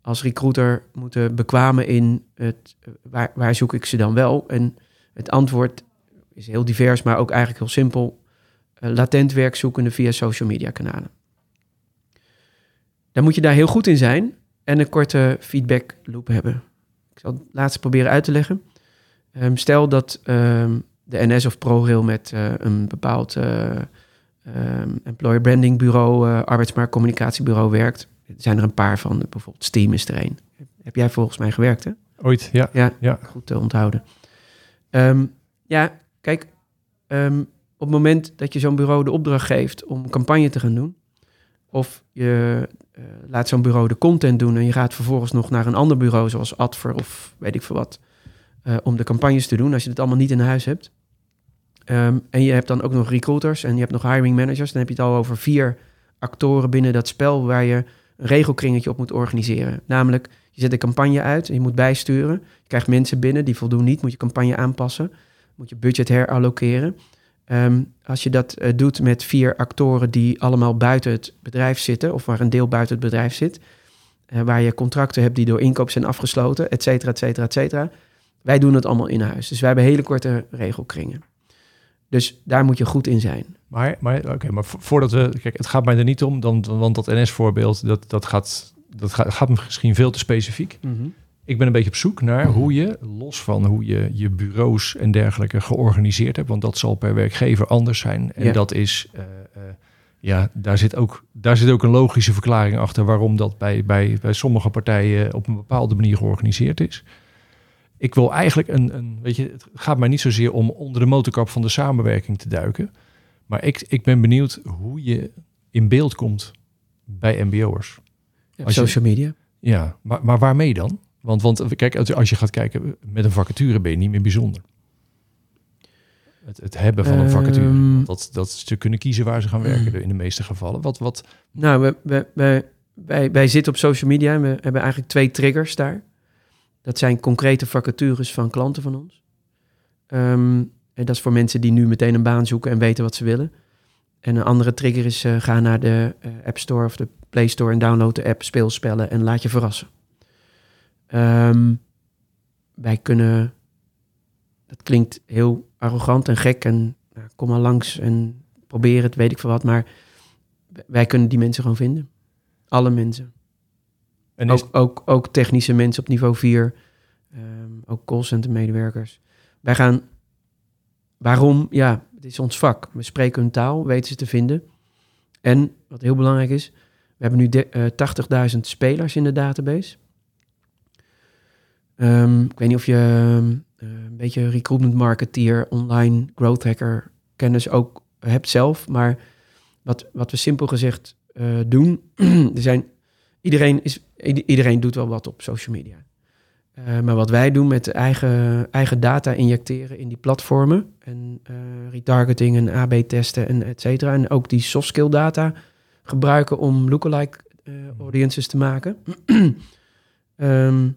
als recruiter moeten bekwamen in het, uh, waar, waar zoek ik ze dan wel? En het antwoord is heel divers, maar ook eigenlijk heel simpel. Uh, latent werk zoekende via social media kanalen. Dan moet je daar heel goed in zijn en een korte feedback loop hebben. Ik zal het laatste proberen uit te leggen. Um, stel dat um, de NS of ProRail met eh, een bepaald eh, ehm, employer branding bureau, uh, arbeidsmarktcommunicatiebureau werkt. Er zijn er een paar van, bijvoorbeeld Steam is er een. Heb jij volgens mij gewerkt, hè? Ooit, ja. Ja, Ja. goed te onthouden. Ehm, ja, kijk, ehm, op het moment dat je zo'n bureau de opdracht geeft om een campagne te gaan doen, of je eh, laat zo'n bureau de content doen en je gaat vervolgens nog naar een ander bureau, zoals Adver of weet ik veel wat, eh, om de campagnes te doen, als je het allemaal niet in huis hebt. Ehm, en je hebt dan ook nog recruiters en je hebt nog hiring managers, dan heb je het al over vier actoren binnen dat spel waar je een regelkringetje op moet organiseren. Namelijk, je zet een campagne uit je moet bijsturen. Je krijgt mensen binnen die voldoen niet, moet je campagne aanpassen. Moet je budget herallokeren. Ehm, als je dat eh, doet met vier actoren die allemaal buiten het bedrijf zitten, of waar een deel buiten het bedrijf zit, eh, waar je contracten hebt die door inkoop zijn afgesloten, et cetera, et cetera, et cetera. Wij doen het allemaal in huis. Dus wij hebben hele korte regelkringen. Dus daar moet je goed in zijn. Maar, maar, oké, maar vo- voordat we... Kijk, het gaat mij er niet om, dan, want dat NS-voorbeeld, dat, dat, gaat, dat gaat, gaat misschien veel te specifiek. Ik ben een beetje op zoek naar hoe je, los van hoe je je bureaus en dergelijke georganiseerd hebt, want dat zal per werkgever anders zijn. En Ja. dat is, eh, eh, ja, daar zit, ook, daar zit ook een logische verklaring achter waarom dat bij, bij, bij sommige partijen op een bepaalde manier georganiseerd is. Ik wil eigenlijk een, een, weet je, het gaat mij niet zozeer om onder de motorkap van de samenwerking te duiken, maar ik, ik ben benieuwd hoe je in beeld komt bij MBO'ers. Je- social media. Ja, maar, maar waarmee dan? Want, want kijk, als- je gaat kijken met een vacature ben je niet meer bijzonder. Het, het hebben van een vacature. Ehm. Want dat, dat ze kunnen kiezen waar ze gaan werken in de meeste gevallen. Wat, wat, Nou, we, we, we, wij, wij zitten op social media en we hebben eigenlijk twee triggers daar. Dat zijn concrete vacatures van klanten van ons. Ehm, en dat is voor mensen die nu meteen een baan zoeken en weten wat ze willen. En een andere trigger is eh, ga naar de eh, App Store of de Play Store en download de app, speel spellen en laat je verrassen. Ehm, wij kunnen, dat klinkt heel arrogant en gek en nou, kom maar langs en probeer het, weet ik veel wat, maar wij kunnen die mensen gewoon vinden. Alle mensen. En Ook, ook, ook technische mensen op niveau 4. ehm, ook callcenter medewerkers. Wij gaan... Waarom? Ja, het is ons vak. We spreken hun taal, weten ze te vinden. En, wat heel belangrijk is... We hebben nu de- eh, 80.000 spelers in de database. Ehm, ik weet niet of je ehm, eh, een beetje recruitment marketeer, online growth hacker kennis ook hebt zelf. Maar wat, wat we simpel gezegd eh, doen... er zijn iedereen, is, iedereen doet wel wat op social media. Eh, maar wat wij doen met eigen, eigen data injecteren in die platformen en eh, retargeting en AB testen en et cetera. En ook die soft skill data gebruiken om lookalike eh, audiences te maken. Ehm,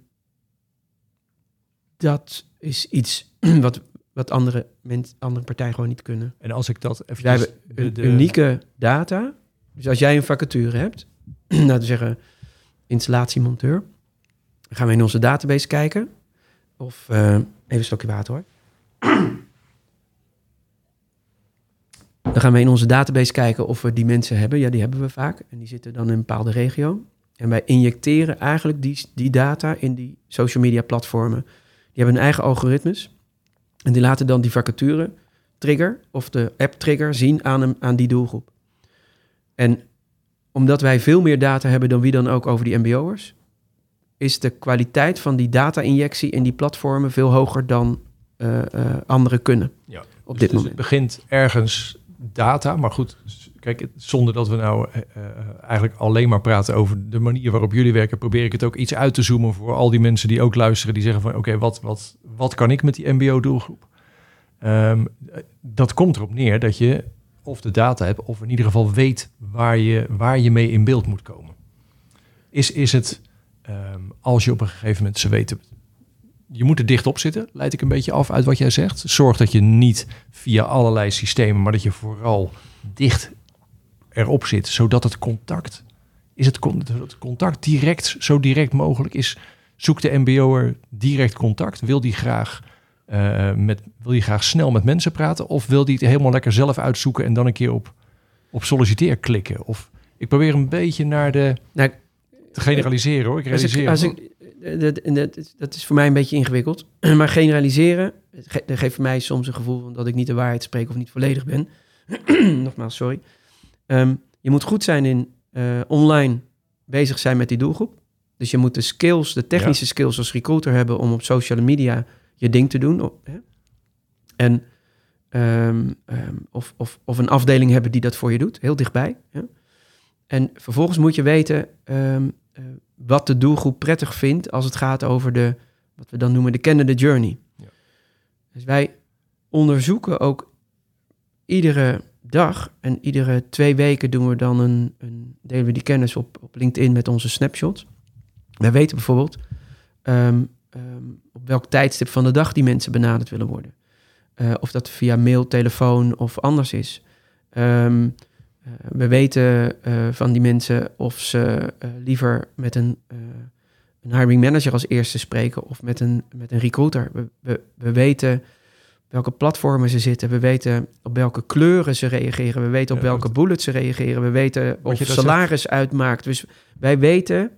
dat is iets wat, wat andere, mens, andere partijen gewoon niet kunnen. en als ik dat even. Wij hebben een unieke data. Dus als jij een vacature hebt, laten we zeggen installatiemonteur, dan gaan we in onze database kijken. Of eh, even een stokje water hoor. Dan gaan we in onze database kijken of we die mensen hebben. Ja, die hebben we vaak. En die zitten dan in een bepaalde regio. En wij injecteren eigenlijk die, die data in die social media platformen. Die hebben hun eigen algoritmes. En die laten dan die vacature trigger of de app trigger zien aan, hem, aan die doelgroep. En omdat wij veel meer data hebben dan wie dan ook over die MBO'ers, is de kwaliteit van die data-injectie in die platformen veel hoger dan eh, eh, anderen kunnen Ja. op Dus- dit dus moment. het begint ergens data, maar goed, kijk, zonder dat we nou eh, eigenlijk alleen maar praten over de manier waarop jullie werken, probeer ik het ook iets uit te zoomen voor al die mensen die ook luisteren, die zeggen van oké, wat, wat, wat kan ik met die MBO-doelgroep? Ehm, eh, dat komt erop neer dat je of de data hebt, of in ieder geval weet waar je, waar je mee in beeld moet komen. Is, is het, ehm, als je op een gegeven moment ze weten, je moet er dicht op zitten, leid ik een beetje af uit wat jij zegt. Zorg dat je niet via allerlei systemen, maar dat je vooral dicht erop zit, zodat het contact, is het, het contact direct, zo direct mogelijk is. Zoekt de MBO'er direct contact? Wil die graag eh, met, wil die graag snel met mensen praten? Of wil die het helemaal lekker zelf uitzoeken en dan een keer op, op solliciteer klikken? Of ik probeer een beetje naar de Nou, te generaliseren hoor. Ik Als ik, realiseer als ik, eh, dat, en dat, is- voor mij een beetje ingewikkeld. Maar generaliseren ge- dat geeft voor mij soms een gevoel van dat ik niet de waarheid spreek of niet volledig ben. Nogmaals, sorry. Ehm, je moet goed zijn in eh, online bezig zijn met die doelgroep. Dus je moet de skills, de technische skills als recruiter hebben om op social media je ding te doen. Op- hè? En ehm, ehm, of, of, of een afdeling hebben die dat voor je doet, heel dichtbij. En vervolgens moet je weten ehm, eh, wat de doelgroep prettig vindt als het gaat over de, wat we dan noemen de kennende journey. Ja. Dus wij onderzoeken ook iedere dag en iedere twee weken doen we dan een, een delen we die kennis op, op LinkedIn met onze snapshots. Wij weten bijvoorbeeld op welk tijdstip van de dag die mensen benaderd willen worden. Eh, of dat via mail, telefoon of anders is. Ehm, eh, we weten eh, van die mensen of ze liever met een, een hiring manager als eerste spreken of met een, met een recruiter. We, we, we weten welke platformen ze zitten. We weten op welke kleuren ze reageren. We weten op Ja, welke bullets ze reageren. We weten of salaris uitmaakt. Dus wij weten,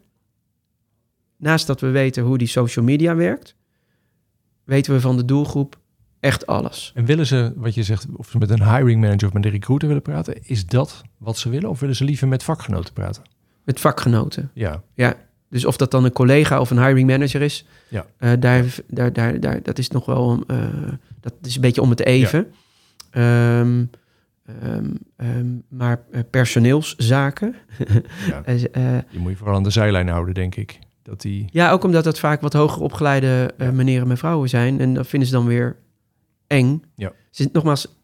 naast dat we weten hoe die social media werkt, weten we van de doelgroep echt alles. En willen ze, wat je zegt, of ze met een hiring manager of met een recruiter willen praten, is dat wat ze willen? Of willen ze liever met vakgenoten praten? Met vakgenoten. Ja, Dus of dat dan een collega of een hiring manager is, Ja. eh, daar, daar, daar, daar, dat is nog wel eh, dat is een beetje om het even. Ehm, ehm, ehm, maar eh, personeelszaken. Ja. die moet je vooral aan de zijlijn houden, denk ik. Dat die, ja, ook omdat dat vaak wat hoger opgeleide Ja. meneren en vrouwen zijn. En dat vinden ze dan weer eng. Ja. Ze, nogmaals,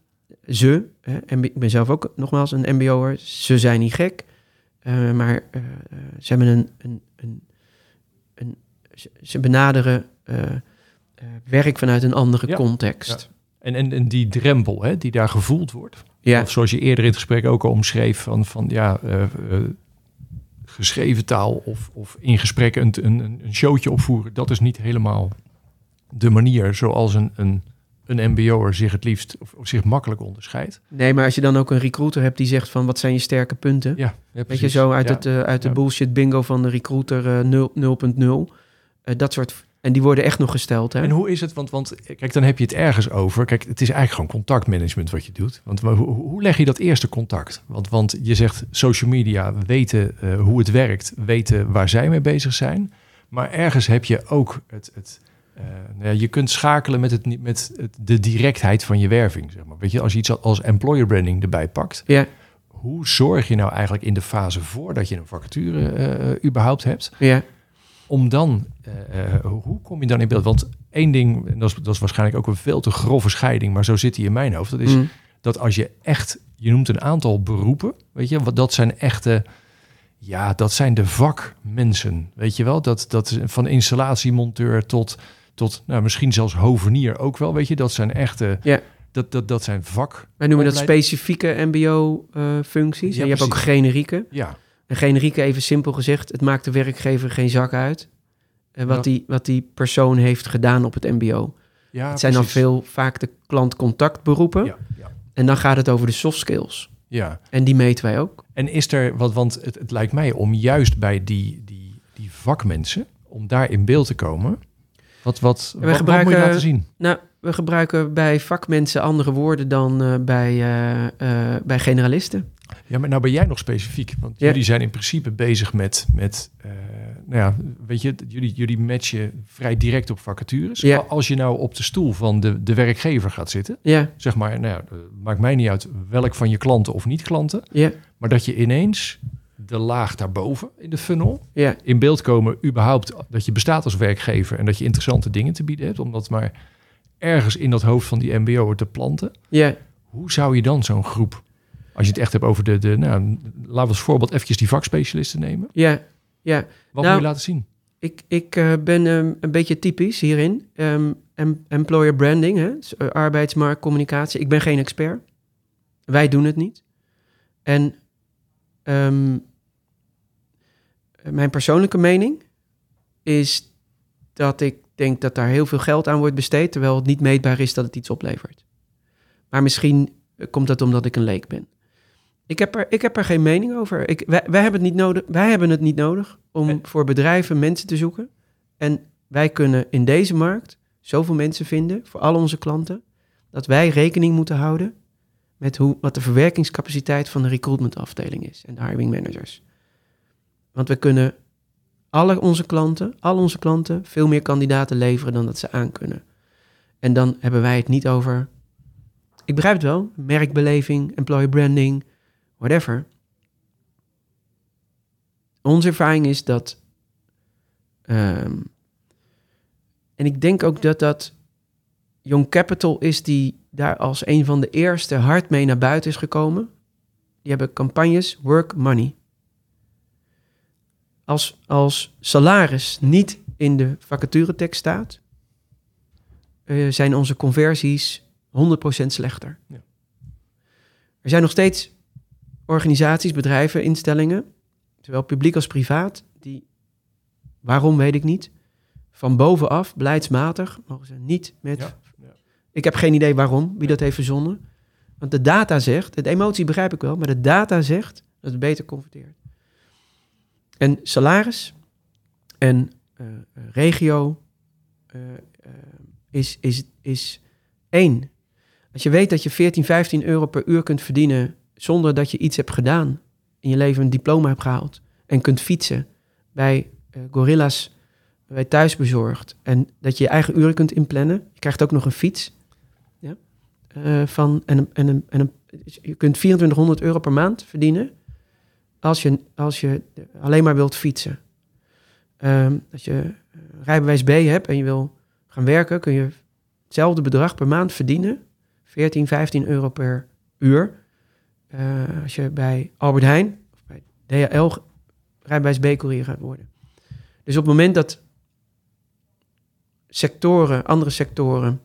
ze, hè, en ik ben zelf ook nogmaals een mbo'er, ze zijn niet gek. eh, maar eh, ze hebben een, een, een, een ze, benaderen werk vanuit een andere Ja. context. en, en, en die drempel hè, die daar gevoeld wordt. Ja, Of zoals je eerder in het gesprek ook al omschreef, van, van ja, geschreven taal of, of in gesprek een, een, een showtje opvoeren, dat is niet helemaal de manier zoals een, een, een MBO'er zich het liefst of, of zich makkelijk onderscheidt. nee, maar als je dan ook een recruiter hebt die zegt van wat zijn je sterke punten? Ja, ja Weet je, zo uit, Ja. het, eh, uit de Ja. bullshit bingo van de recruiter eh, 0 0.0. Eh, dat soort. En die worden echt nog gesteld. Hè? En hoe is het? Want, want kijk, dan heb je het ergens over. Kijk, het is eigenlijk gewoon contactmanagement wat je doet. Want hoe, hoe leg je dat eerste contact? Want, want je zegt social media weten eh, hoe het werkt, weten waar zij mee bezig zijn. Maar ergens heb je ook het. het eh, nou ja, je kunt schakelen met, het, met het, de directheid van je werving. Zeg maar. Weet je, als je iets als employer branding erbij pakt, Ja, hoe zorg je nou eigenlijk in de fase voordat je een vacature eh, überhaupt hebt, ja, om dan, eh, eh, hoe kom je dan in beeld? Want één ding, en dat is, dat is waarschijnlijk ook een veel te grove scheiding, maar zo zit hij in mijn hoofd. Dat is Mm. dat als je echt, je noemt een aantal beroepen, weet je, wat dat zijn echte, ja, dat zijn de vakmensen, weet je wel? Dat, dat van installatiemonteur tot, tot nou, misschien zelfs hovenier ook wel, weet je? Dat zijn echte, dat, dat, dat zijn vak. Wij noemen dat specifieke MBO-functies. Ja, en je hebt ook generieke. Ja, En generieke, even simpel gezegd, het maakt de werkgever geen zak uit. eh, wat, Ja. die, wat die persoon heeft gedaan op het MBO. ja het zijn dan veel vaak de klantcontactberoepen. Ja, ja, En dan gaat het over de soft skills. ja. En die meten wij ook. En is er, wat, want het, het lijkt mij om juist bij die, die, die vakmensen, om daar in beeld te komen. Wat, wat, wat, wat moet je laten zien? Nou, we gebruiken bij vakmensen andere woorden dan eh, bij, eh, bij generalisten. Ja, maar nou ben jij nog specifiek. Want Ja. jullie zijn in principe bezig met, met eh, nou ja, weet je, jullie, jullie matchen vrij direct op vacatures. Ja. Als je nou op de stoel van de, de werkgever gaat zitten, Ja, zeg maar, nou ja, eh, maakt mij niet uit welk van je klanten of niet klanten, ja, maar dat je ineens de laag daarboven in de funnel ja. in beeld komen, überhaupt dat je bestaat als werkgever en dat je interessante dingen te bieden hebt, om dat maar ergens in dat hoofd van die MBO'er te planten. ja. Hoe zou je dan zo'n groep, als je het echt hebt over de, de nou, laten we als voorbeeld eventjes die vakspecialisten nemen. ja. ja. Wat Nou, moet je laten zien? Ik, ik eh, ben ehm, een beetje typisch hierin. Ehm, em- employer branding, hè? dus, eh, arbeidsmarktcommunicatie. Ik ben geen expert. Wij doen het niet. En ehm, mijn persoonlijke mening is dat ik denk dat daar heel veel geld aan wordt besteed, terwijl het niet meetbaar is dat het iets oplevert. Maar misschien eh, komt dat omdat ik een leek ben. Ik heb er, ik heb er geen mening over. Ik, wij, wij, hebben het niet nodig, wij hebben het niet nodig om voor bedrijven mensen te zoeken En wij kunnen in deze markt zoveel mensen vinden voor al onze klanten, dat wij rekening moeten houden met hoe, wat de verwerkingscapaciteit van de recruitmentafdeling is en de hiring managers. Want we kunnen alle onze klanten, al onze klanten, veel meer kandidaten leveren dan dat ze aankunnen. En dan hebben wij het niet over, ik begrijp het wel, merkbeleving, employer branding, whatever. Onze ervaring is dat, ehm, en ik denk ook dat dat Young Capital is die daar als een van de eerste hard mee naar buiten is gekomen. Die hebben campagnes Work Money. Als, als salaris niet in de vacaturetekst staat, uh, zijn onze conversies 100% slechter. Ja. Er zijn nog steeds organisaties, bedrijven, instellingen, zowel publiek als privaat, die, waarom weet ik niet, van bovenaf, beleidsmatig, mogen ze niet met... Ja, ja. Ik heb geen idee waarom, wie dat heeft verzonnen. Want de data zegt, de emotie begrijp ik wel, maar de data zegt dat het beter converteert. En salaris en uh, regio uh, is, is, is één. Als je weet dat je 14, 15 euro per uur kunt verdienen zonder dat je iets hebt gedaan in je leven, een diploma hebt gehaald en kunt fietsen bij uh, Gorilla's bij thuisbezorgd en dat je je eigen uren kunt inplannen. Je krijgt ook nog een fiets. Ja? Uh, van, en, en, en, en je kunt 2400 euro per maand verdienen als je, als je alleen maar wilt fietsen. Um, als je rijbewijs B hebt en je wil gaan werken, kun je hetzelfde bedrag per maand verdienen. 14, 15 euro per uur. Uh, als je bij Albert Heijn of bij DHL rijbewijs B-courier gaat worden. Dus op het moment dat sectoren, andere sectoren,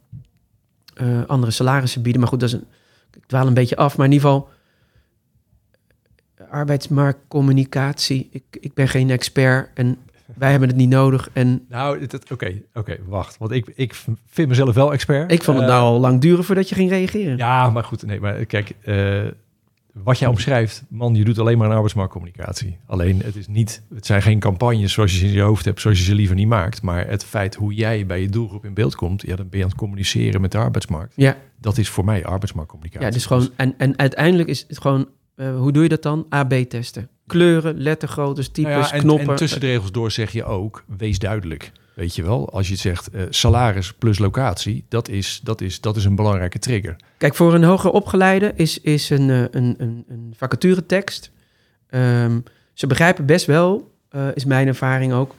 uh, andere salarissen bieden, maar goed, dat is een, ik dwaal een beetje af, maar in ieder geval arbeidsmarktcommunicatie. Ik, ik ben geen expert en wij hebben het niet nodig. En... Nou, oké, oké, wacht. Want ik, ik vind mezelf wel expert. Ik vond het uh, nou al lang duren voordat je ging reageren. Ja, maar goed. Nee, maar kijk, uh, wat jij omschrijft, man, je doet alleen maar een arbeidsmarktcommunicatie. Alleen, het, is niet, het zijn geen campagnes zoals je ze in je hoofd hebt, zoals je ze liever niet maakt. Maar het feit hoe jij bij je doelgroep in beeld komt, ja, dan ben je aan het communiceren met de arbeidsmarkt. Ja. Dat is voor mij arbeidsmarktcommunicatie. Ja, dus gewoon, en, en uiteindelijk is het gewoon uh, hoe doe je dat dan? AB-testen. Kleuren, lettergroottes, types, nou ja, en, knoppen. En tussen de regels door zeg je ook, wees duidelijk. Weet je wel, als je zegt uh, salaris plus locatie, dat is, dat, is, dat is een belangrijke trigger. Kijk, voor een hoger opgeleide is, is een, uh, een, een, een vacaturetekst. Um, ze begrijpen best wel, uh, is mijn ervaring ook.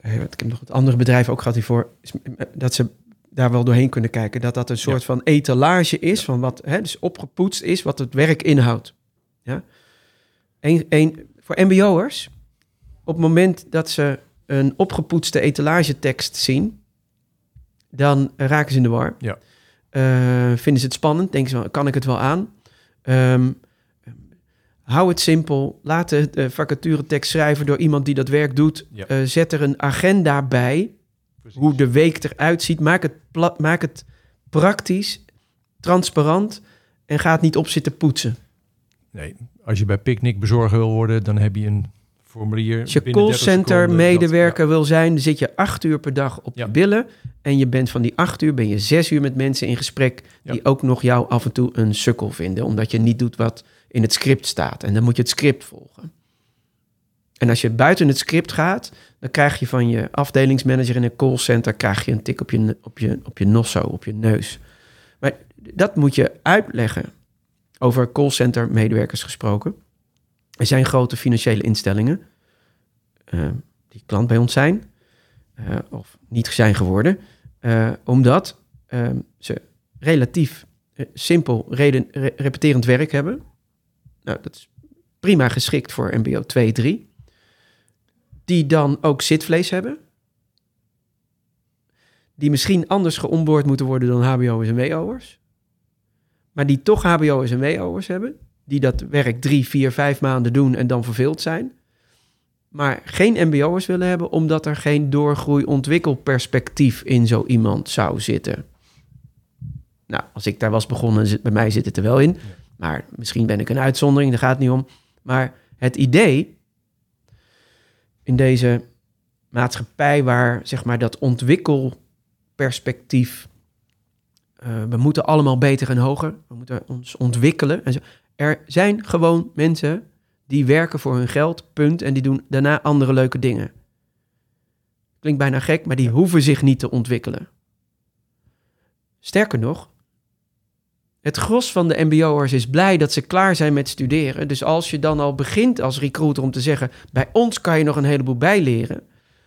ik heb nog het andere bedrijf ook gehad hiervoor. Is, dat ze daar wel doorheen kunnen kijken. Dat dat een soort ja. van etalage is, ja. van wat hè, dus opgepoetst is, wat het werk inhoudt. Ja? Een, een, voor mbo'ers, op het moment dat ze een opgepoetste etalagetekst zien, dan raken ze in de war. Ja. Uh, vinden ze het spannend, denken ze, kan ik het wel aan? Um, hou het simpel. Laat de vacaturetekst schrijven door iemand die dat werk doet. Ja. Uh, zet er een agenda bij Precies. hoe de week eruit ziet. Maak het, plat, maak het praktisch, transparant en ga het niet op zitten poetsen. Nee, als je bij Picnic bezorger wil worden, dan heb je een formulier. Als je callcenter medewerker dat, ja. wil zijn, zit je acht uur per dag op ja. je billen. En je bent van die acht uur, ben je zes uur met mensen in gesprek die ja. ook nog jou af en toe een sukkel vinden. Omdat je niet doet wat in het script staat. En dan moet je het script volgen. En als je buiten het script gaat, dan krijg je van je afdelingsmanager in een callcenter krijg je een tik op je, op je, op je nosso, op je neus. Maar dat moet je uitleggen. Over callcenter medewerkers gesproken. Er zijn grote financiële instellingen uh, die klant bij ons zijn, uh, of niet zijn geworden, uh, omdat ze relatief simpel reden, re repeterend werk hebben. Nou, dat is prima geschikt voor MBO 2, 3 die dan ook zitvlees hebben. Die misschien anders geonboord moeten worden dan HBO'ers en WO'ers. Maar die toch HBO'ers en WO'ers hebben. Die dat werk drie, vier, vijf maanden doen en dan verveeld zijn. Maar geen MBO'ers willen hebben omdat er geen doorgroei-ontwikkelperspectief in zo iemand zou zitten. Nou, als ik daar was begonnen, bij mij zit het er wel in. Maar misschien ben ik een uitzondering, daar gaat het niet om. Maar het idee in deze maatschappij waar zeg maar dat ontwikkelperspectief. eh, we moeten allemaal beter en hoger. We moeten ons ontwikkelen. En zo. Er zijn gewoon mensen die werken voor hun geld, punt. En die doen daarna andere leuke dingen. Klinkt bijna gek, maar die hoeven zich niet te ontwikkelen. Sterker nog, het gros van de MBO'ers is blij dat ze klaar zijn met studeren. Dus als je dan al begint als recruiter om te zeggen: bij ons kan je nog een heleboel bijleren.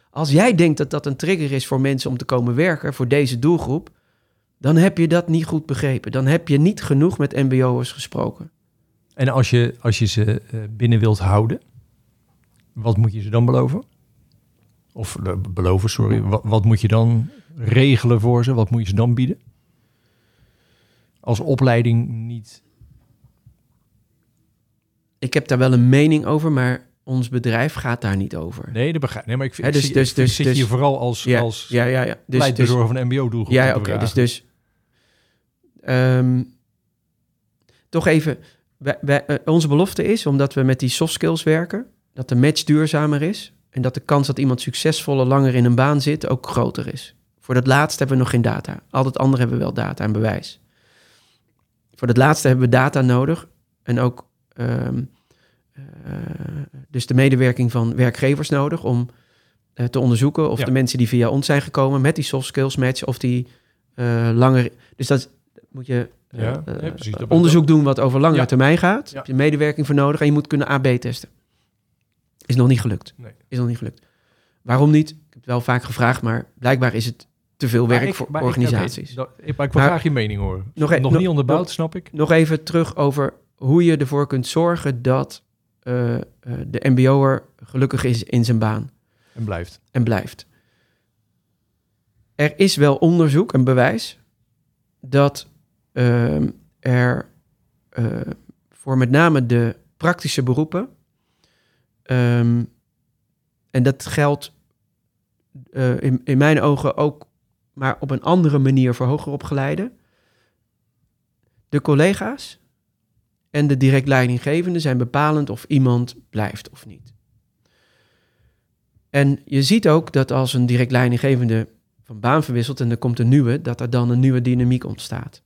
Als jij denkt dat dat een trigger is voor mensen om te komen werken voor deze doelgroep, dan heb je dat niet goed begrepen. Dan heb je niet genoeg met MBO'ers gesproken. En als je, als je ze eh, binnen wilt houden, wat moet je ze dan beloven? Of eh, beloven, sorry. Wat, wat moet je dan regelen voor ze? Wat moet je ze dan bieden? Als opleiding niet. Ik heb daar wel een mening over, maar ons bedrijf gaat daar niet over. Nee, dat begrijp ik. Nee, maar ik, vind- Hè, dus- ik, dus- ik dus- zit dus- hier vooral als, ja, als ja, ja, ja. Dus, dus, van de mbo-doelgroep. Ja, oké. dus, dus ehm, toch even. Wij- wij- eh, onze belofte is, omdat we met die soft skills werken, dat de match duurzamer is en dat de kans dat iemand succesvoller langer in een baan zit ook groter is. Voor dat laatste hebben we nog geen data. Al het andere hebben we wel data en bewijs. Voor dat laatste hebben we data nodig en ook ehm, eh, dus de medewerking van werkgevers nodig om eh, te onderzoeken of Ja. de mensen die via ons zijn gekomen met die soft skills match, of die langer. Dus dat moet je Ja, eh, ja, precies. Onderzoek doen wat over langere Ja. termijn gaat. Heb je medewerking voor nodig en je moet kunnen AB testen. Is nog niet gelukt. Nee. Is nog niet gelukt. Waarom niet? Ik heb het wel vaak gevraagd, maar blijkbaar is het te veel Maar werk ik- voor maar organisaties. dat- ik, maar ik wil graag je mening horen. Nog e- nog nog- niet onderbouwd, nog- snap ik. Nog even terug over hoe je ervoor kunt zorgen dat eh, eh, de MBO'er gelukkig is in zijn baan En blijft. en blijft. Er is wel onderzoek en bewijs dat er eh, voor met name de praktische beroepen, ehm, en dat geldt eh, in, in mijn ogen ook, maar op een andere manier voor hoger opgeleiden, de collega's en de direct leidinggevende zijn bepalend of iemand blijft of niet. En je ziet ook dat als een direct leidinggevende van baan verwisselt en er komt een nieuwe, dat er dan een nieuwe dynamiek ontstaat.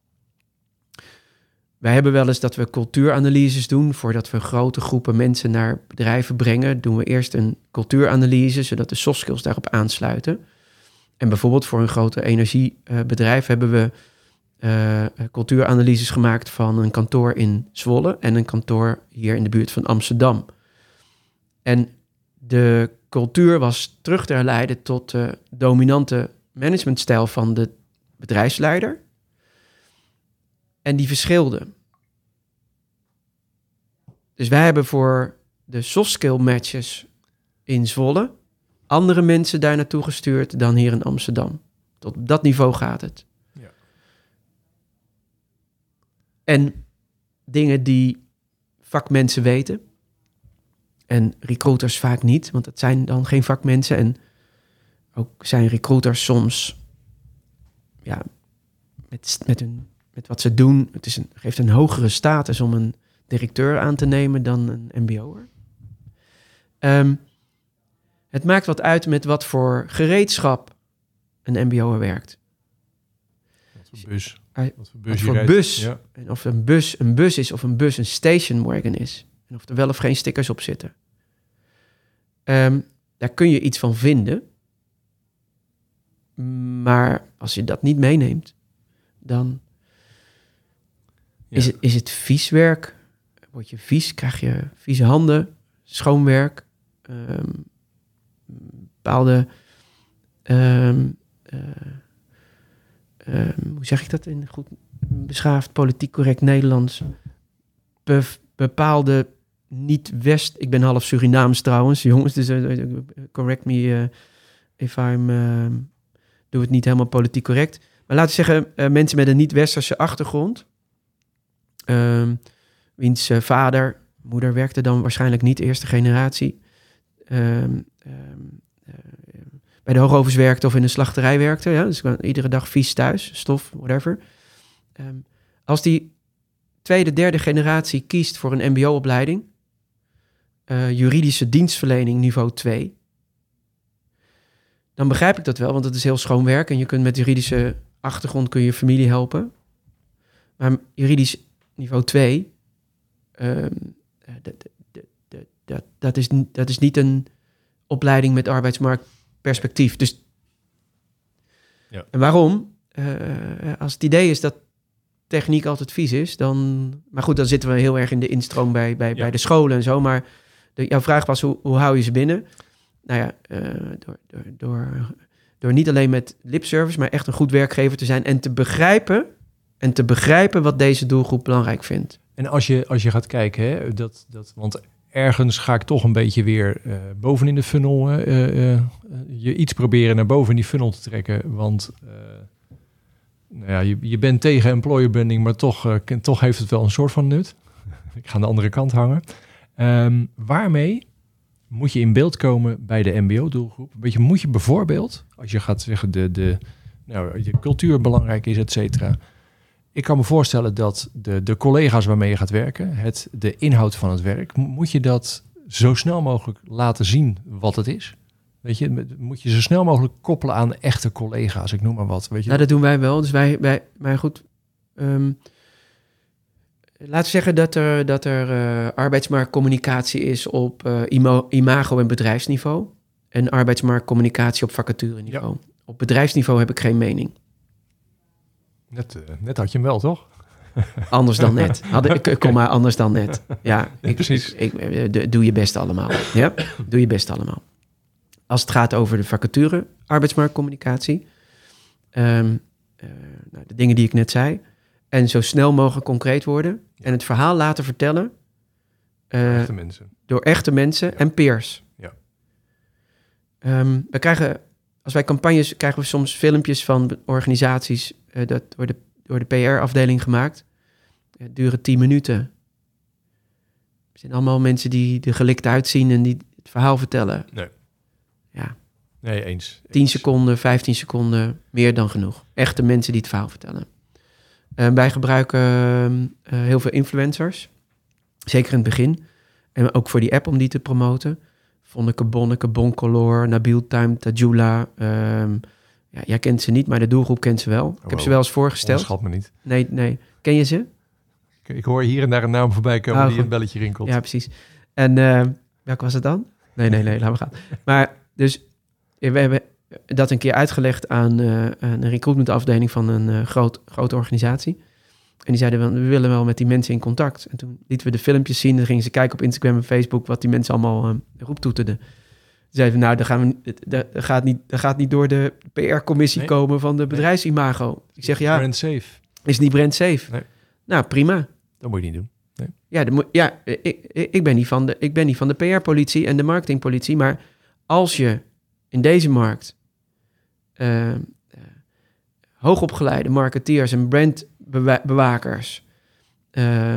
Wij hebben wel eens dat we cultuuranalyses doen voordat we grote groepen mensen naar bedrijven brengen. Doen we eerst een cultuuranalyse, zodat de soft skills daarop aansluiten. En bijvoorbeeld voor een grote energiebedrijf hebben we eh, cultuuranalyses gemaakt van een kantoor in Zwolle en een kantoor hier in de buurt van Amsterdam. En de cultuur was terug te herleiden tot de dominante managementstijl van de bedrijfsleider. En die verschilde. Dus wij hebben voor de soft skill matches in Zwolle andere mensen daar naartoe gestuurd dan hier in Amsterdam. Tot op dat niveau gaat het. Ja. En dingen die vakmensen weten. En recruiters vaak niet, want dat zijn dan geen vakmensen. En ook zijn recruiters soms, ja, met, met, hun, met wat ze doen, het is een, geeft een hogere status om een directeur aan te nemen dan een MBO'er. Ehm het maakt wat uit met wat voor gereedschap een MBO'er werkt. Wat voor bus. Hij- Wat voor bus voor bus. Ja. En of een bus een bus is of een bus een station wagon is. En of er wel of geen stickers op zitten. Ehm, daar kun je iets van vinden. Maar als je dat niet meeneemt, dan. Is, het, is het vies werk. Word je vies, krijg je vieze handen, schoonwerk. ehm, bepaalde... ehm, eh, ehm, hoe zeg ik dat in goed beschaafd, politiek correct Nederlands? Be- bepaalde niet-West... Ik ben half Surinaams trouwens, jongens, dus eh, eh, correct me if I'm... doe het niet helemaal politiek correct. Maar laten we zeggen, mensen met een niet-Westerse achtergrond... ehm, wiens eh, vader, moeder werkte dan waarschijnlijk niet eerste generatie... ehm, ehm, eh, bij de hoogovens werkte of in een slachterij werkte. Ja, dus iedere dag vies thuis, stof, whatever. Als die tweede, derde generatie kiest voor een mbo-opleiding... eh, juridische dienstverlening niveau 2... dan begrijp ik dat wel, want het is heel schoon werk en je kunt met juridische achtergrond kun je familie helpen. Maar juridisch niveau 2, ehm, eh, dat, is, niet- dat is niet een opleiding met arbeidsmarktperspectief. Dus, Ja. En waarom? Eh, als het idee is dat techniek altijd vies is, dan... Maar goed, dan zitten we heel erg in de instroom bij, bij, Ja. bij de scholen en zo. Maar de, jouw vraag was, hoe, hoe hou je ze binnen? Nou ja, eh, door, door, door, door niet alleen met lipservice, maar echt een goed werkgever te zijn en te begrijpen, en te begrijpen wat deze doelgroep belangrijk vindt. En als je, als je gaat kijken, hè, dat, dat, want ergens ga ik toch een beetje weer eh boven in de funnel, eh, eh, je iets proberen naar boven in die funnel te trekken. Want nou ja, je, je bent tegen employer branding, maar toch, toch heeft het wel een soort van nut. ik ga aan de andere kant hangen. Ehm, waarmee moet je in beeld komen bij de MBO-doelgroep? Weet je, moet je bijvoorbeeld, als je gaat zeggen de, de, nou, je cultuur belangrijk is, et cetera. Ik kan me voorstellen dat de, de collega's waarmee je gaat werken, het, de inhoud van het werk, mo- moet je dat zo snel mogelijk laten zien wat het is? Weet je, moet je zo snel mogelijk koppelen aan echte collega's, ik noem maar wat. Weet je? Nou, dat doen wij wel. Dus wij, wij maar goed. ehm, laten we zeggen dat er, dat er eh, arbeidsmarktcommunicatie is op eh, imago- en bedrijfsniveau. En arbeidsmarktcommunicatie op vacatureniveau. Op bedrijfsniveau heb ik geen mening. Net, eh, net had je hem wel, toch? Anders dan net. Ik, kom maar anders dan net. Ja, ik, precies. Ik, ik- eh, doe je best allemaal. Ja, doe je best allemaal. Als het gaat over de vacature, arbeidsmarktcommunicatie. ehm, eh, nou, de dingen die ik net zei. En zo snel mogelijk concreet worden. En het verhaal laten vertellen Echte mensen. door echte mensen en peers. Ja. Ehm, we krijgen, als wij campagnes, krijgen we soms filmpjes van organisaties eh, dat door de, door de PR-afdeling gemaakt. Eh, duren 10 minuten. Het zijn allemaal mensen die er gelikt uitzien en die het verhaal vertellen. Nee. Ja, Nee, eens. 10 Eens. seconden, 15 seconden, meer dan genoeg. Echte mensen die het verhaal vertellen. Eh, wij gebruiken heel veel influencers. Zeker in het begin. En ook voor die app om die te promoten. Vonneke, Bonneke, Boncolor, Nabil Time, Tajula. ehm, ja, jij kent ze niet, maar de doelgroep kent ze wel. Ik heb Oh, ze wel eens voorgesteld. Schat me niet. Nee, nee. Ken je ze? Ik, ik hoor hier en daar een naam voorbij komen Ah, die goed. een belletje rinkelt. Ja, precies. En eh, welke was het dan? Nee, nee, nee, laten we gaan. Maar dus, we hebben dat een keer uitgelegd aan, aan een recruitmentafdeling van een eh, groot, grote organisatie. En die zeiden, wel, we willen wel met die mensen in contact. En toen lieten we de filmpjes zien. Dan gingen ze kijken op Instagram en Facebook wat die mensen allemaal roeptoeterden. Zeiden we, nou, dat, gaan we, dat, gaat niet, dat gaat niet door de PR-commissie Nee. komen van de bedrijfsimago. Ik zeg, ja, Brand safe. is niet brand safe? Nee. Nou, prima. Dat moet je niet doen. Ja, de, ja ik, ik, ben niet van de, ik ben niet van de PR-politie en de marketingpolitie. Maar als je in deze markt eh, eh, hoogopgeleide marketeers en brandbewakers eh,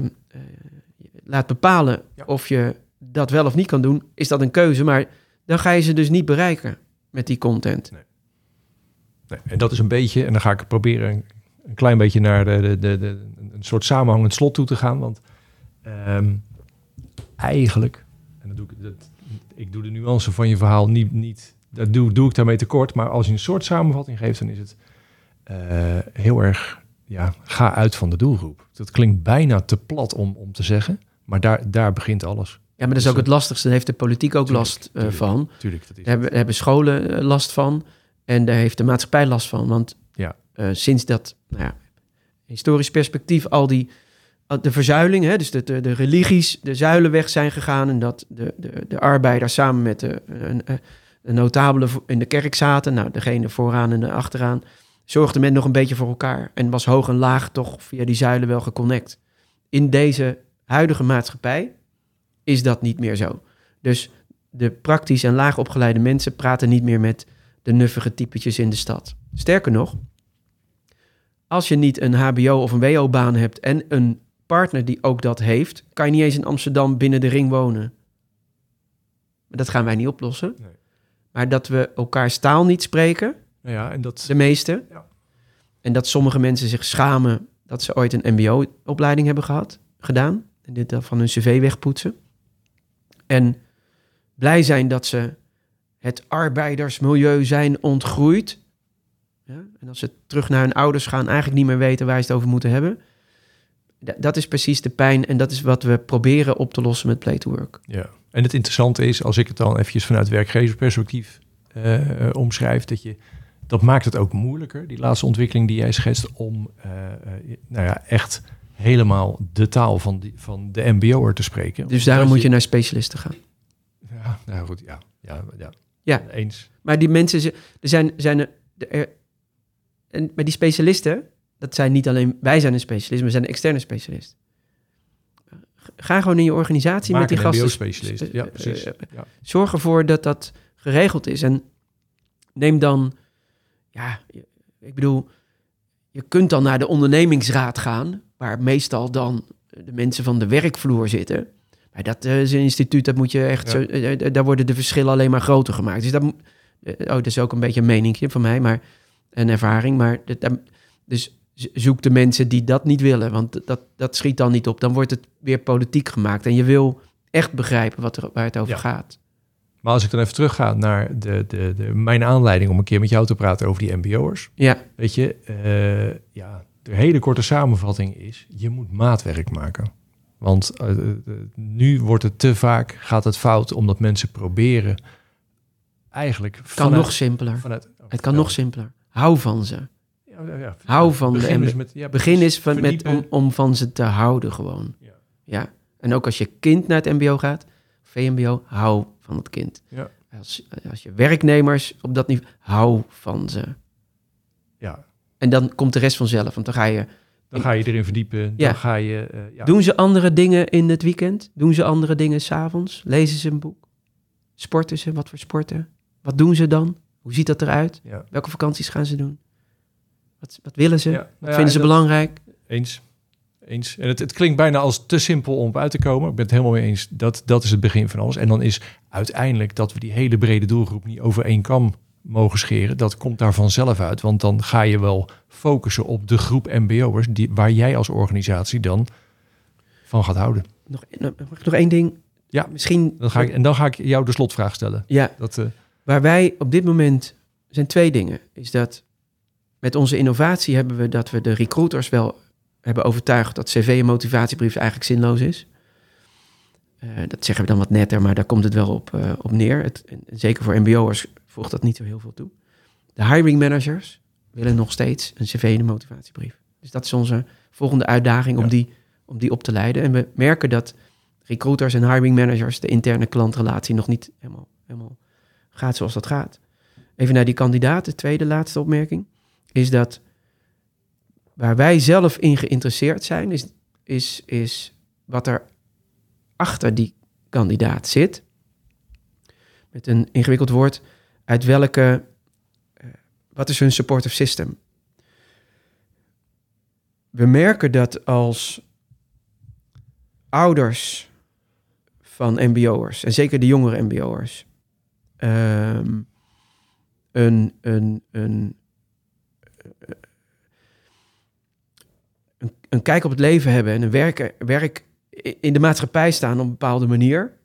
laat bepalen Ja. of je dat wel of niet kan doen, is dat een keuze. Maar dan ga je ze dus niet bereiken met die content. Nee, en dat is een beetje, en dan ga ik proberen een, klein beetje naar de, de, de, een soort samenhangend slot toe te gaan. Want ehm, eigenlijk, en dat doe ik, dat, ik doe de nuance van je verhaal niet, niet dat doe, doe ik daarmee tekort. Maar als je een soort samenvatting geeft, dan is het eh, heel erg, ja, ga uit van de doelgroep. Dat klinkt bijna te plat om, om te zeggen, maar daar, daar begint alles. Ja, maar dat is ook het lastigste. Daar heeft de politiek ook Tuurlijk, last eh, tuurlijk. van. Tuurlijk, dat is Daar hebben, hebben scholen eh, last van. En daar heeft de maatschappij last van. Want Ja. eh, sinds dat, nou ja, historisch perspectief, al die, de verzuiling, hè, dus de, de, de religies de zuilen weg zijn gegaan. En dat de, de, de arbeiders samen met de, eh, de notabelen in de kerk zaten. Nou, degene vooraan en de achteraan. Zorgde men nog een beetje voor elkaar. En was hoog en laag toch via die zuilen wel geconnect. In deze huidige maatschappij is dat niet meer zo. Dus de praktisch en laag opgeleide mensen praten niet meer met de nuffige typetjes in de stad. Sterker nog, als je niet een HBO of een WO-baan hebt en een partner die ook dat heeft, kan je niet eens in Amsterdam binnen de ring wonen. Dat gaan wij niet oplossen. Nee. Maar dat we elkaars taal niet spreken, ja, en dat, de meeste. Ja. En dat sommige mensen zich schamen dat ze ooit een MBO-opleiding hebben gehad, gedaan. En dit dan van hun cv wegpoetsen. En blij zijn dat ze het arbeidersmilieu zijn ontgroeid. Ja? En als ze terug naar hun ouders gaan, eigenlijk niet meer weten waar ze het over moeten hebben. Da- Dat is precies de pijn en dat is wat we proberen op te lossen met Play to Work. Ja. En het interessante is, als ik het dan eventjes vanuit werkgeversperspectief eh, omschrijf, dat je dat maakt het ook moeilijker, die laatste ontwikkeling die jij schetst, om eh, nou ja, echt helemaal de taal van, die, van de MBO'er te spreken. Dus daarom moet je naar specialisten gaan. Ja, nou goed, ja. Ja, ja. Ja. eens. Maar die mensen, ze- er zijn, zijn er, er- en, maar die specialisten, dat zijn niet alleen, wij zijn een specialist, maar zijn een externe specialist. Ga gewoon in je organisatie Maak met die een gasten. MBO-specialist. Ja, eh, precies. eh, Ja. Zorg ervoor dat dat geregeld is. En neem dan, ja, ik bedoel, je kunt dan naar de ondernemingsraad gaan, waar meestal dan de mensen van de werkvloer zitten. Maar dat eh, is een instituut, dat moet je echt Ja. zo, eh, eh, daar worden de verschillen alleen maar groter gemaakt. Dus dat, oh, dat is ook een beetje een meningje van mij, maar een ervaring. Maar dat, dus zoek de mensen die dat niet willen, want dat, dat schiet dan niet op. Dan wordt het weer politiek gemaakt en je wil echt begrijpen wat er, waar het over Ja. gaat. Maar als ik dan even terugga naar de, de, de, mijn aanleiding om een keer met jou te praten over die MBO'ers. Ja, Weet je, ja, de hele korte samenvatting is, je moet maatwerk maken. Want eh, eh, nu wordt het te vaak, gaat het fout, omdat mensen proberen eigenlijk kan vanuit- nog simpeler. vanuit, Het kan nog simpeler. Hou van ze. Ja, ja. Hou van de Begin MBO. dus met, ja, Begin precies. is van, met, om, om van ze te houden gewoon. Ja. Ja. En ook als je kind naar het mbo gaat, VMBO, hou van het kind. Ja. Als, als je werknemers op dat niveau, hou van ze. En dan komt de rest vanzelf. Want dan ga je... dan ga je erin verdiepen. Ja. Dan ga je... eh, ja. Doen ze andere dingen in het weekend? Doen ze andere dingen s'avonds? Lezen ze een boek? Sporten ze? Wat voor sporten? Wat doen ze dan? Hoe ziet dat eruit? Ja. Welke vakanties gaan ze doen? Wat, wat willen ze? Wat nou vinden ze belangrijk? Eens. Eens. En het, het klinkt bijna als te simpel om op uit te komen. Ik ben het helemaal mee eens. Dat, dat is het begin van alles. En dan is uiteindelijk dat we die hele brede doelgroep niet over één kam mogen scheren. Dat komt daar vanzelf uit. Want dan ga je wel focussen op de groep MBO'ers die, waar jij als organisatie dan van gaat houden. Nog, nog, één ding? Ja. Misschien... Dan ga ik, en dan ga ik jou de slotvraag stellen. Ja, Dat, eh, Waar wij op dit moment zijn twee dingen. Is dat met onze innovatie hebben we dat we de recruiters wel hebben overtuigd dat cv en motivatiebrief eigenlijk zinloos is. Eh, dat zeggen we dan wat netter, maar daar komt het wel op, eh, op neer. Het, en zeker voor MBO'ers voegt dat niet zo heel veel toe. De hiring managers willen nog steeds een cv en een motivatiebrief. Dus dat is onze volgende uitdaging om, Ja. die, om die op te leiden. En we merken dat recruiters en hiring managers de interne klantrelatie nog niet helemaal, helemaal gaat zoals dat gaat. Even naar die kandidaat, de tweede laatste opmerking, is dat waar wij zelf in geïnteresseerd zijn, is, is, is wat er achter die kandidaat zit. Met een ingewikkeld woord, uit welke, eh, wat is hun supportive system? We merken dat als ouders van MBO'ers, en zeker de jongere MBO'ers, ehm, een, een, een, een, een kijk op het leven hebben en een werk, werk in de maatschappij staan op een bepaalde manier,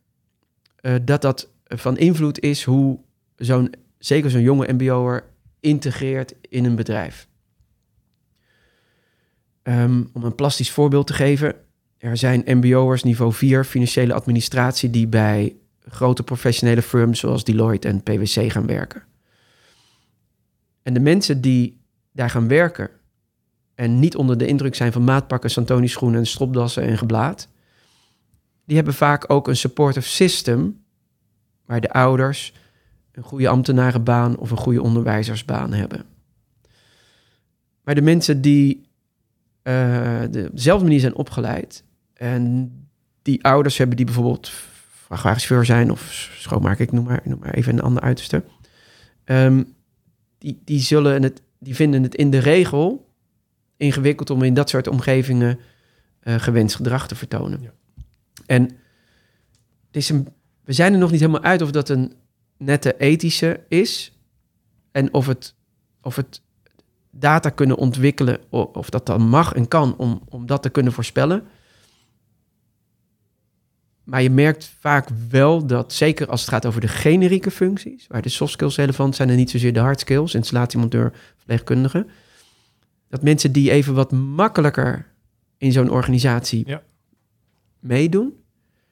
eh, dat dat van invloed is hoe zo'n, zeker zo'n jonge MBO'er integreert in een bedrijf. Ehm, om een plastisch voorbeeld te geven, er zijn MBO'ers niveau 4 financiële administratie die bij grote professionele firms zoals Deloitte en PwC gaan werken. En de mensen die daar gaan werken en niet onder de indruk zijn van maatpakken, Santoni schoenen en stropdassen en geblaad, die hebben vaak ook een supportive system waar de ouders een goede ambtenarenbaan of een goede onderwijzersbaan hebben. Maar de mensen die de- dezelfde manier zijn opgeleid en die ouders hebben die bijvoorbeeld vrachtwagenchauffeur zijn of schoonmaker, ik noem maar, ik noem maar even een ander uiterste, ehm, die, die, zullen het, die vinden het in de regel ingewikkeld om in dat soort omgevingen eh, gewenst gedrag te vertonen. Ja. En het is een, we zijn er nog niet helemaal uit of dat een nette ethische is en of het, of het data kunnen ontwikkelen, of dat dan mag en kan om, om dat te kunnen voorspellen. maar je merkt vaak wel dat, zeker als het gaat over de generieke functies, waar de soft skills relevant zijn en niet zozeer de hard skills, installatiemonteur, verpleegkundige, dat mensen die even wat makkelijker in zo'n organisatie Ja. meedoen.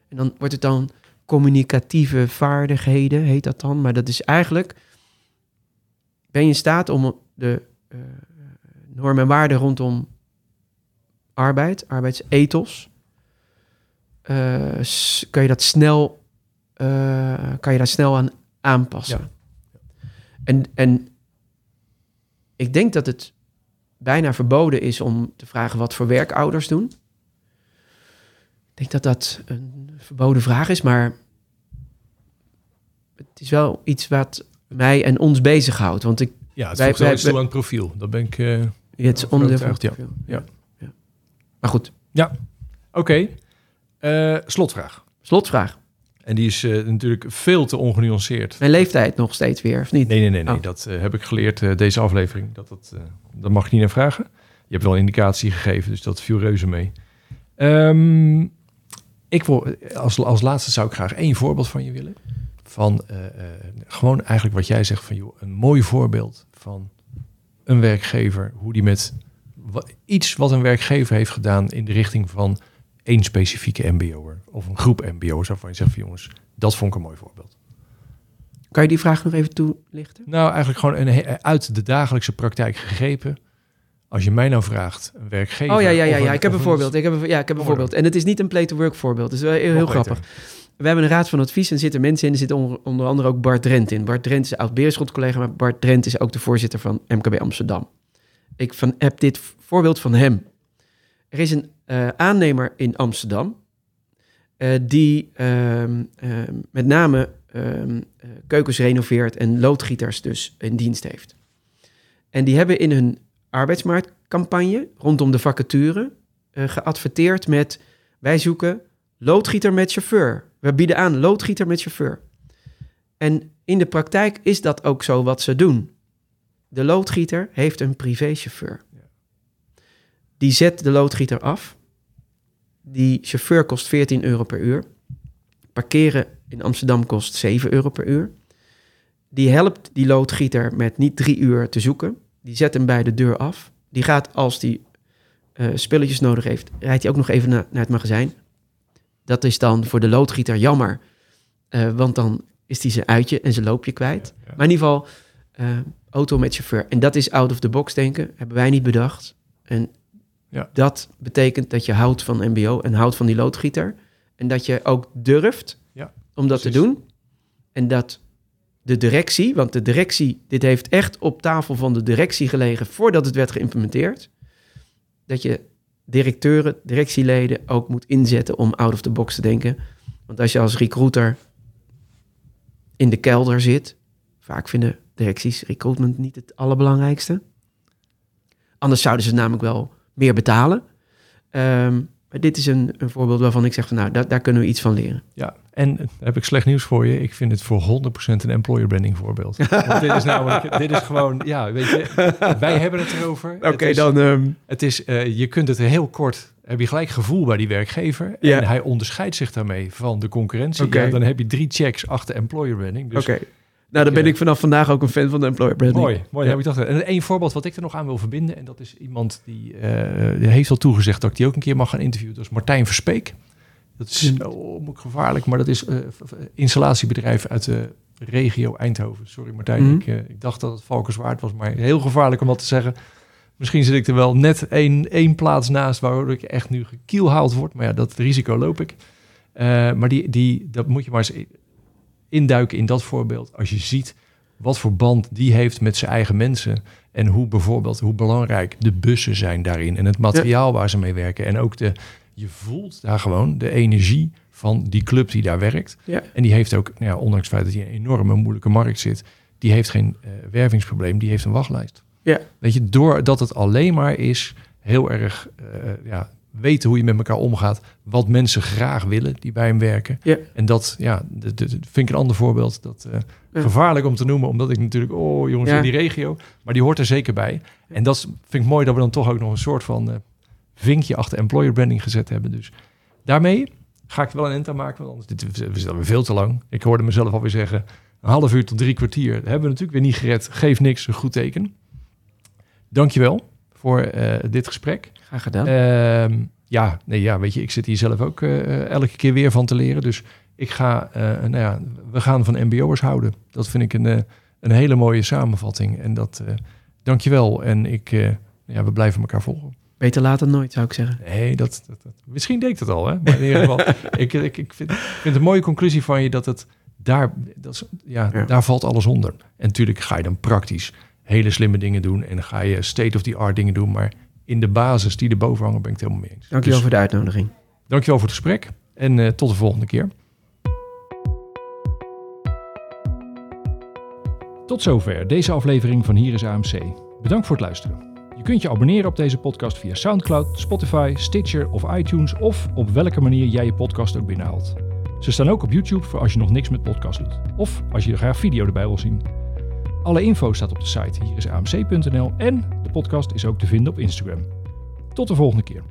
En dan wordt het dan communicatieve vaardigheden, heet dat dan. Maar dat is eigenlijk, ben je in staat om de eh, normen en waarden rondom arbeid, arbeidsethos, s- kan je dat snel, eh, kan je daar snel aan aanpassen. En, en ik denk dat het bijna verboden is om te vragen wat voor werk ouders doen. Ik denk dat dat een verboden vraag is, maar het is wel iets wat mij en ons bezighoudt. Want ik, Ja, het Wij- wel wij- iets toe aan het profiel. Dat ben ik... eh, het is onderdeel van het profiel. Ja. ja. Maar goed, Oké, Eh, slotvraag. slotvraag. En die is eh, natuurlijk veel te ongenuanceerd. Mijn leeftijd nog steeds weer, of niet? Nee, nee, nee, nee. Oh. dat heb ik geleerd deze aflevering. Dat, dat, dat mag je niet naar vragen. Je hebt wel een indicatie gegeven, dus dat viel reuze mee. Ehm, ik wil, als, als laatste zou ik graag één voorbeeld van je willen. Van eh, eh, gewoon eigenlijk wat jij zegt van joh, een mooi voorbeeld van een werkgever, hoe die met iets wat een werkgever heeft gedaan in de richting van één specifieke MBO'er of een groep MBO'ers waarvan je zegt van jongens, dat vond ik een mooi voorbeeld. Kan je die vraag nog even toelichten? Nou, eigenlijk gewoon een, uit de dagelijkse praktijk gegrepen. Als je mij nou vraagt, een werkgever... Oh ja, ja, ja, ja. een- ik heb een voorbeeld. Ik heb een, ja, ik heb een voorbeeld. En het is niet een play-to-work voorbeeld. Het is wel heel, grappig. We hebben een raad van advies en zitten mensen in. Er zit onder, onder andere ook Bart Drent in. Bart Drent is oud Beerschot-collega, maar Bart Drent is ook de voorzitter van MKB Amsterdam. Ik van, heb dit voorbeeld van hem. Er is een eh, aannemer in Amsterdam eh, die ehm, ehm, met name ehm, eh, keukens renoveert en loodgieters dus in dienst heeft. En die hebben in hun arbeidsmarktcampagne rondom de vacature eh, geadverteerd met wij zoeken loodgieter met chauffeur. We bieden aan loodgieter met chauffeur. En in de praktijk is dat ook zo wat ze doen. De loodgieter heeft een privéchauffeur. Die zet de loodgieter af. Die chauffeur kost 14 euro per uur. Parkeren in Amsterdam kost 7 euro per uur. Die helpt die loodgieter met niet drie uur te zoeken. Die zet hem bij de deur af. Die gaat als die eh, spulletjes nodig heeft, rijdt hij ook nog even na- naar het magazijn. Dat is dan voor de loodgieter jammer, eh, want dan is hij zijn uitje en zijn loopje kwijt. Ja, ja. Maar in ieder geval, eh, auto met chauffeur. En dat is out of the box denken, hebben wij niet bedacht. En Ja. dat betekent dat je houdt van MBO en houdt van die loodgieter. En dat je ook durft Ja, om dat precies. te doen. En dat de directie, want de directie, dit heeft echt op tafel van de directie gelegen voordat het werd geïmplementeerd. Dat je directeuren, directieleden ook moet inzetten om out of the box te denken. Want als je als recruiter in de kelder zit, vaak vinden directies recruitment niet het allerbelangrijkste. Anders zouden ze namelijk wel meer betalen. Ehm, maar dit is een, een voorbeeld waarvan ik zeg van nou, daar, daar kunnen we iets van leren. Ja, en dan heb ik slecht nieuws voor je. Ik vind het voor 100% een employer branding voorbeeld. Want dit is namelijk, dit is gewoon, ja, weet je, wij hebben het erover. Is- ehm, Het is, eh, je kunt het heel kort, heb je gelijk gevoel bij die werkgever. En hij onderscheidt zich daarmee van de concurrentie. Oké. Ja, dan heb je drie checks achter employer branding. Dus Oké. Nou, dan ben ik vanaf vandaag ook een fan van de employer branding. Mooi, mooi. Ja. Heb ik dacht. En één voorbeeld wat ik er nog aan wil verbinden. En dat is iemand die, eh, die heeft al toegezegd dat ik die ook een keer mag gaan interviewen. Dat is Martijn Verspeek. Dat is oh, gevaarlijk, maar dat is v- installatiebedrijf uit de regio Eindhoven. Sorry Martijn, Mhm. ik, eh, ik dacht dat het Valkenswaard was, maar heel gevaarlijk om dat te zeggen. Misschien zit ik er wel net één, één plaats naast waardoor ik echt nu gekielhaald word. Maar ja, dat risico loop ik. Eh, maar die, die, dat moet je maar eens induiken in dat voorbeeld. Als je ziet wat voor band die heeft met zijn eigen mensen. En hoe bijvoorbeeld, hoe belangrijk de bussen zijn daarin. En het materiaal waar ze mee werken. En ook de, je voelt daar gewoon de energie van die club die daar werkt. Ja. En die heeft ook, nou ja, ondanks het feit dat hij in een enorme moeilijke markt zit. Die heeft geen eh, wervingsprobleem, die heeft een wachtlijst. Ja. Weet je, doordat het alleen maar is heel erg eh, ja, weten hoe je met elkaar omgaat. Wat mensen graag willen die bij hem werken. Ja. En dat ja, dat, dat vind ik een ander voorbeeld. Dat eh, Ja. gevaarlijk om te noemen, omdat ik natuurlijk, oh jongens, Ja. in die regio. Maar die hoort er zeker bij. En dat vind ik mooi dat we dan toch ook nog een soort van vinkje achter employer branding gezet hebben. Dus daarmee ga ik wel een end aan maken, want anders dit, we zitten veel te lang. Ik hoorde mezelf alweer zeggen, een half uur tot drie kwartier. Hebben we natuurlijk weer niet gered. Geef niks, een goed teken. Dankjewel voor eh, dit gesprek. Graag gedaan. Ehm, ja, nee, ja, weet je, ik zit hier zelf ook eh, elke keer weer van te leren. Dus ik ga, eh, nou ja, we gaan van MBO'ers houden. Dat vind ik een, een hele mooie samenvatting. En dat, dankjewel. En ik, eh, ja, we blijven elkaar volgen. Beter later dan nooit, zou ik zeggen. Nee, dat, dat, dat- misschien deed ik dat al, hè? Maar in ieder geval, ik, ik, ik vind, vind het een mooie conclusie van je dat het daar, dat is, ja, Ja. daar valt alles onder. En natuurlijk ga je dan praktisch hele slimme dingen doen en ga je state-of-the-art dingen doen, maar in de basis die erboven hangen ben ik het helemaal mee eens. Dankjewel Dus voor de uitnodiging. dankjewel voor het gesprek en eh, tot de volgende keer. Tot zover deze aflevering van Hier is AMC. Bedankt voor het luisteren. Kunt je abonneren op deze podcast via SoundCloud, Spotify, Stitcher of iTunes of op welke manier jij je podcast ook binnenhaalt. Ze staan ook op YouTube voor als je nog niks met podcast doet. Of als je er graag video erbij wil zien. Alle info staat op de site hierisamc.nl en de podcast is ook te vinden op Instagram. Tot de volgende keer.